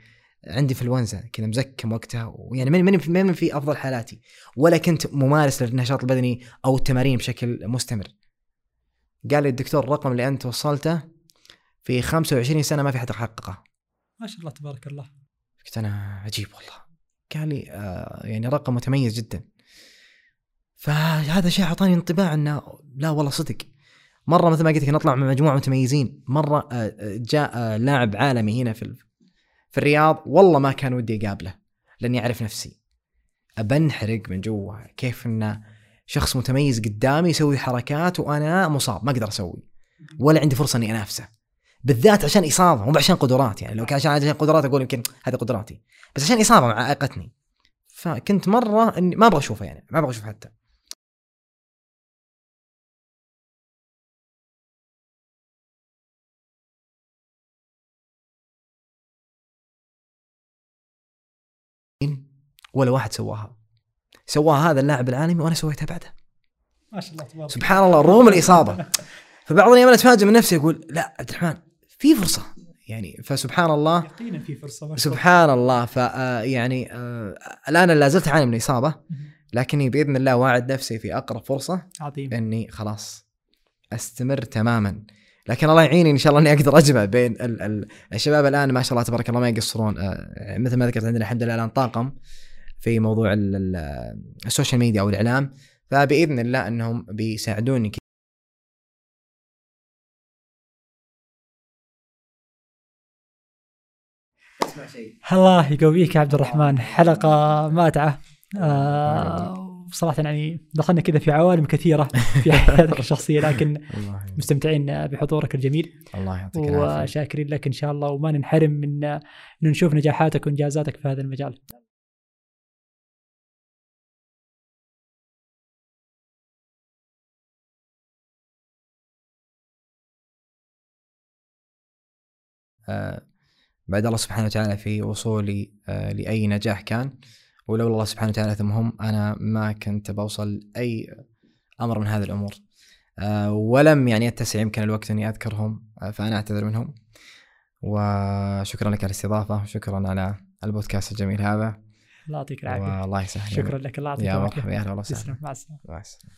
عندي انفلونزا كذا مزكم وقتها ويعني ماني ماني في أفضل حالاتي ولا كنت ممارس للنشاط البدني أو التمارين بشكل مستمر. قال لي الدكتور الرقم اللي أنت وصلته في 25 سنة ما في حد حققه. ما شاء الله تبارك الله قلت أنا عجيب والله. قال لي آه يعني رقم متميز جدا. فهذا شيء أعطاني انطباع إنه لا والله صدق. مرة مثل ما قلت لك نطلع مع مجموعة متميزين، مرة آه، آه، جاء آه، لاعب عالمي هنا في في الرياض والله ما كان ودي أقابله لأني أعرف نفسي. أبنحرق من جوا كيف إنه شخص متميز قدامي يسوي حركات وأنا مصاب ما أقدر أسوي ولا عندي فرصة إني أنافسه بالذات عشان إصابة مو عشان قدرات يعني لو كان عشان عشان قدرات أقول يمكن هذه قدراتي. بس عشان إصابة معاقتني فكنت مرة إني ما أبغى اشوفه يعني ما أبغى اشوفه حتى. ولا واحد سواها. سواها هذا اللاعب العالمي وأنا سويتها بعده. ما شاء الله تبارك سبحان الله رغم الإصابة. فبعض الأيام أنا اتفاجئ من نفسي أقول لا عبد الرحمن في فرصة. يعني فسبحان الله. يقينا في فرصة سبحان الله. ف آه، يعني آه، الآن لا زلت اعاني من الإصابة مهم. لكني بإذن الله واعد نفسي في أقرب فرصة. عظيم. إني خلاص أستمر تماما. لكن الله يعيني إن شاء الله إني أقدر أجمع بين ال ال الشباب الآن ما شاء الله تبارك الله ما يقصرون. آه، مثل ما ذكرت عندنا الحمد لله الآن طاقم في موضوع ال- ال- السوشيال ميديا أو الإعلام. فبإذن الله إنهم بيساعدوني الله يقويك يا عبد الرحمن. حلقة ماتعة. آه صراحة يعني دخلنا كذا في عوالم كثيرة في حياتك الشخصية لكن مستمتعين بحضورك الجميل. الله يعطيك العافية. وشاكرين لك إن شاء الله وما ننحرم من إنه نشوف نجاحاتك وإنجازاتك في هذا المجال. آه، بعد الله سبحانه وتعالى في وصولي آه، لأي نجاح كان. ولولا الله سبحانه وتعالى ثم هم أنا ما كنت بوصل أي أمر من هذه الأمور. آه، ولم يعني يتسع يمكن الوقت أني أذكرهم آه، فأنا أعتذر منهم. وشكرا لك على الاستضافة وشكرا على البودكاست الجميل هذا. الله يعطيك العافية. الله يسهل. شكرا لك الله يعطيك العافية. يا مرحبا يا أهلا وسهلا. مع السلامة. مع السلامة.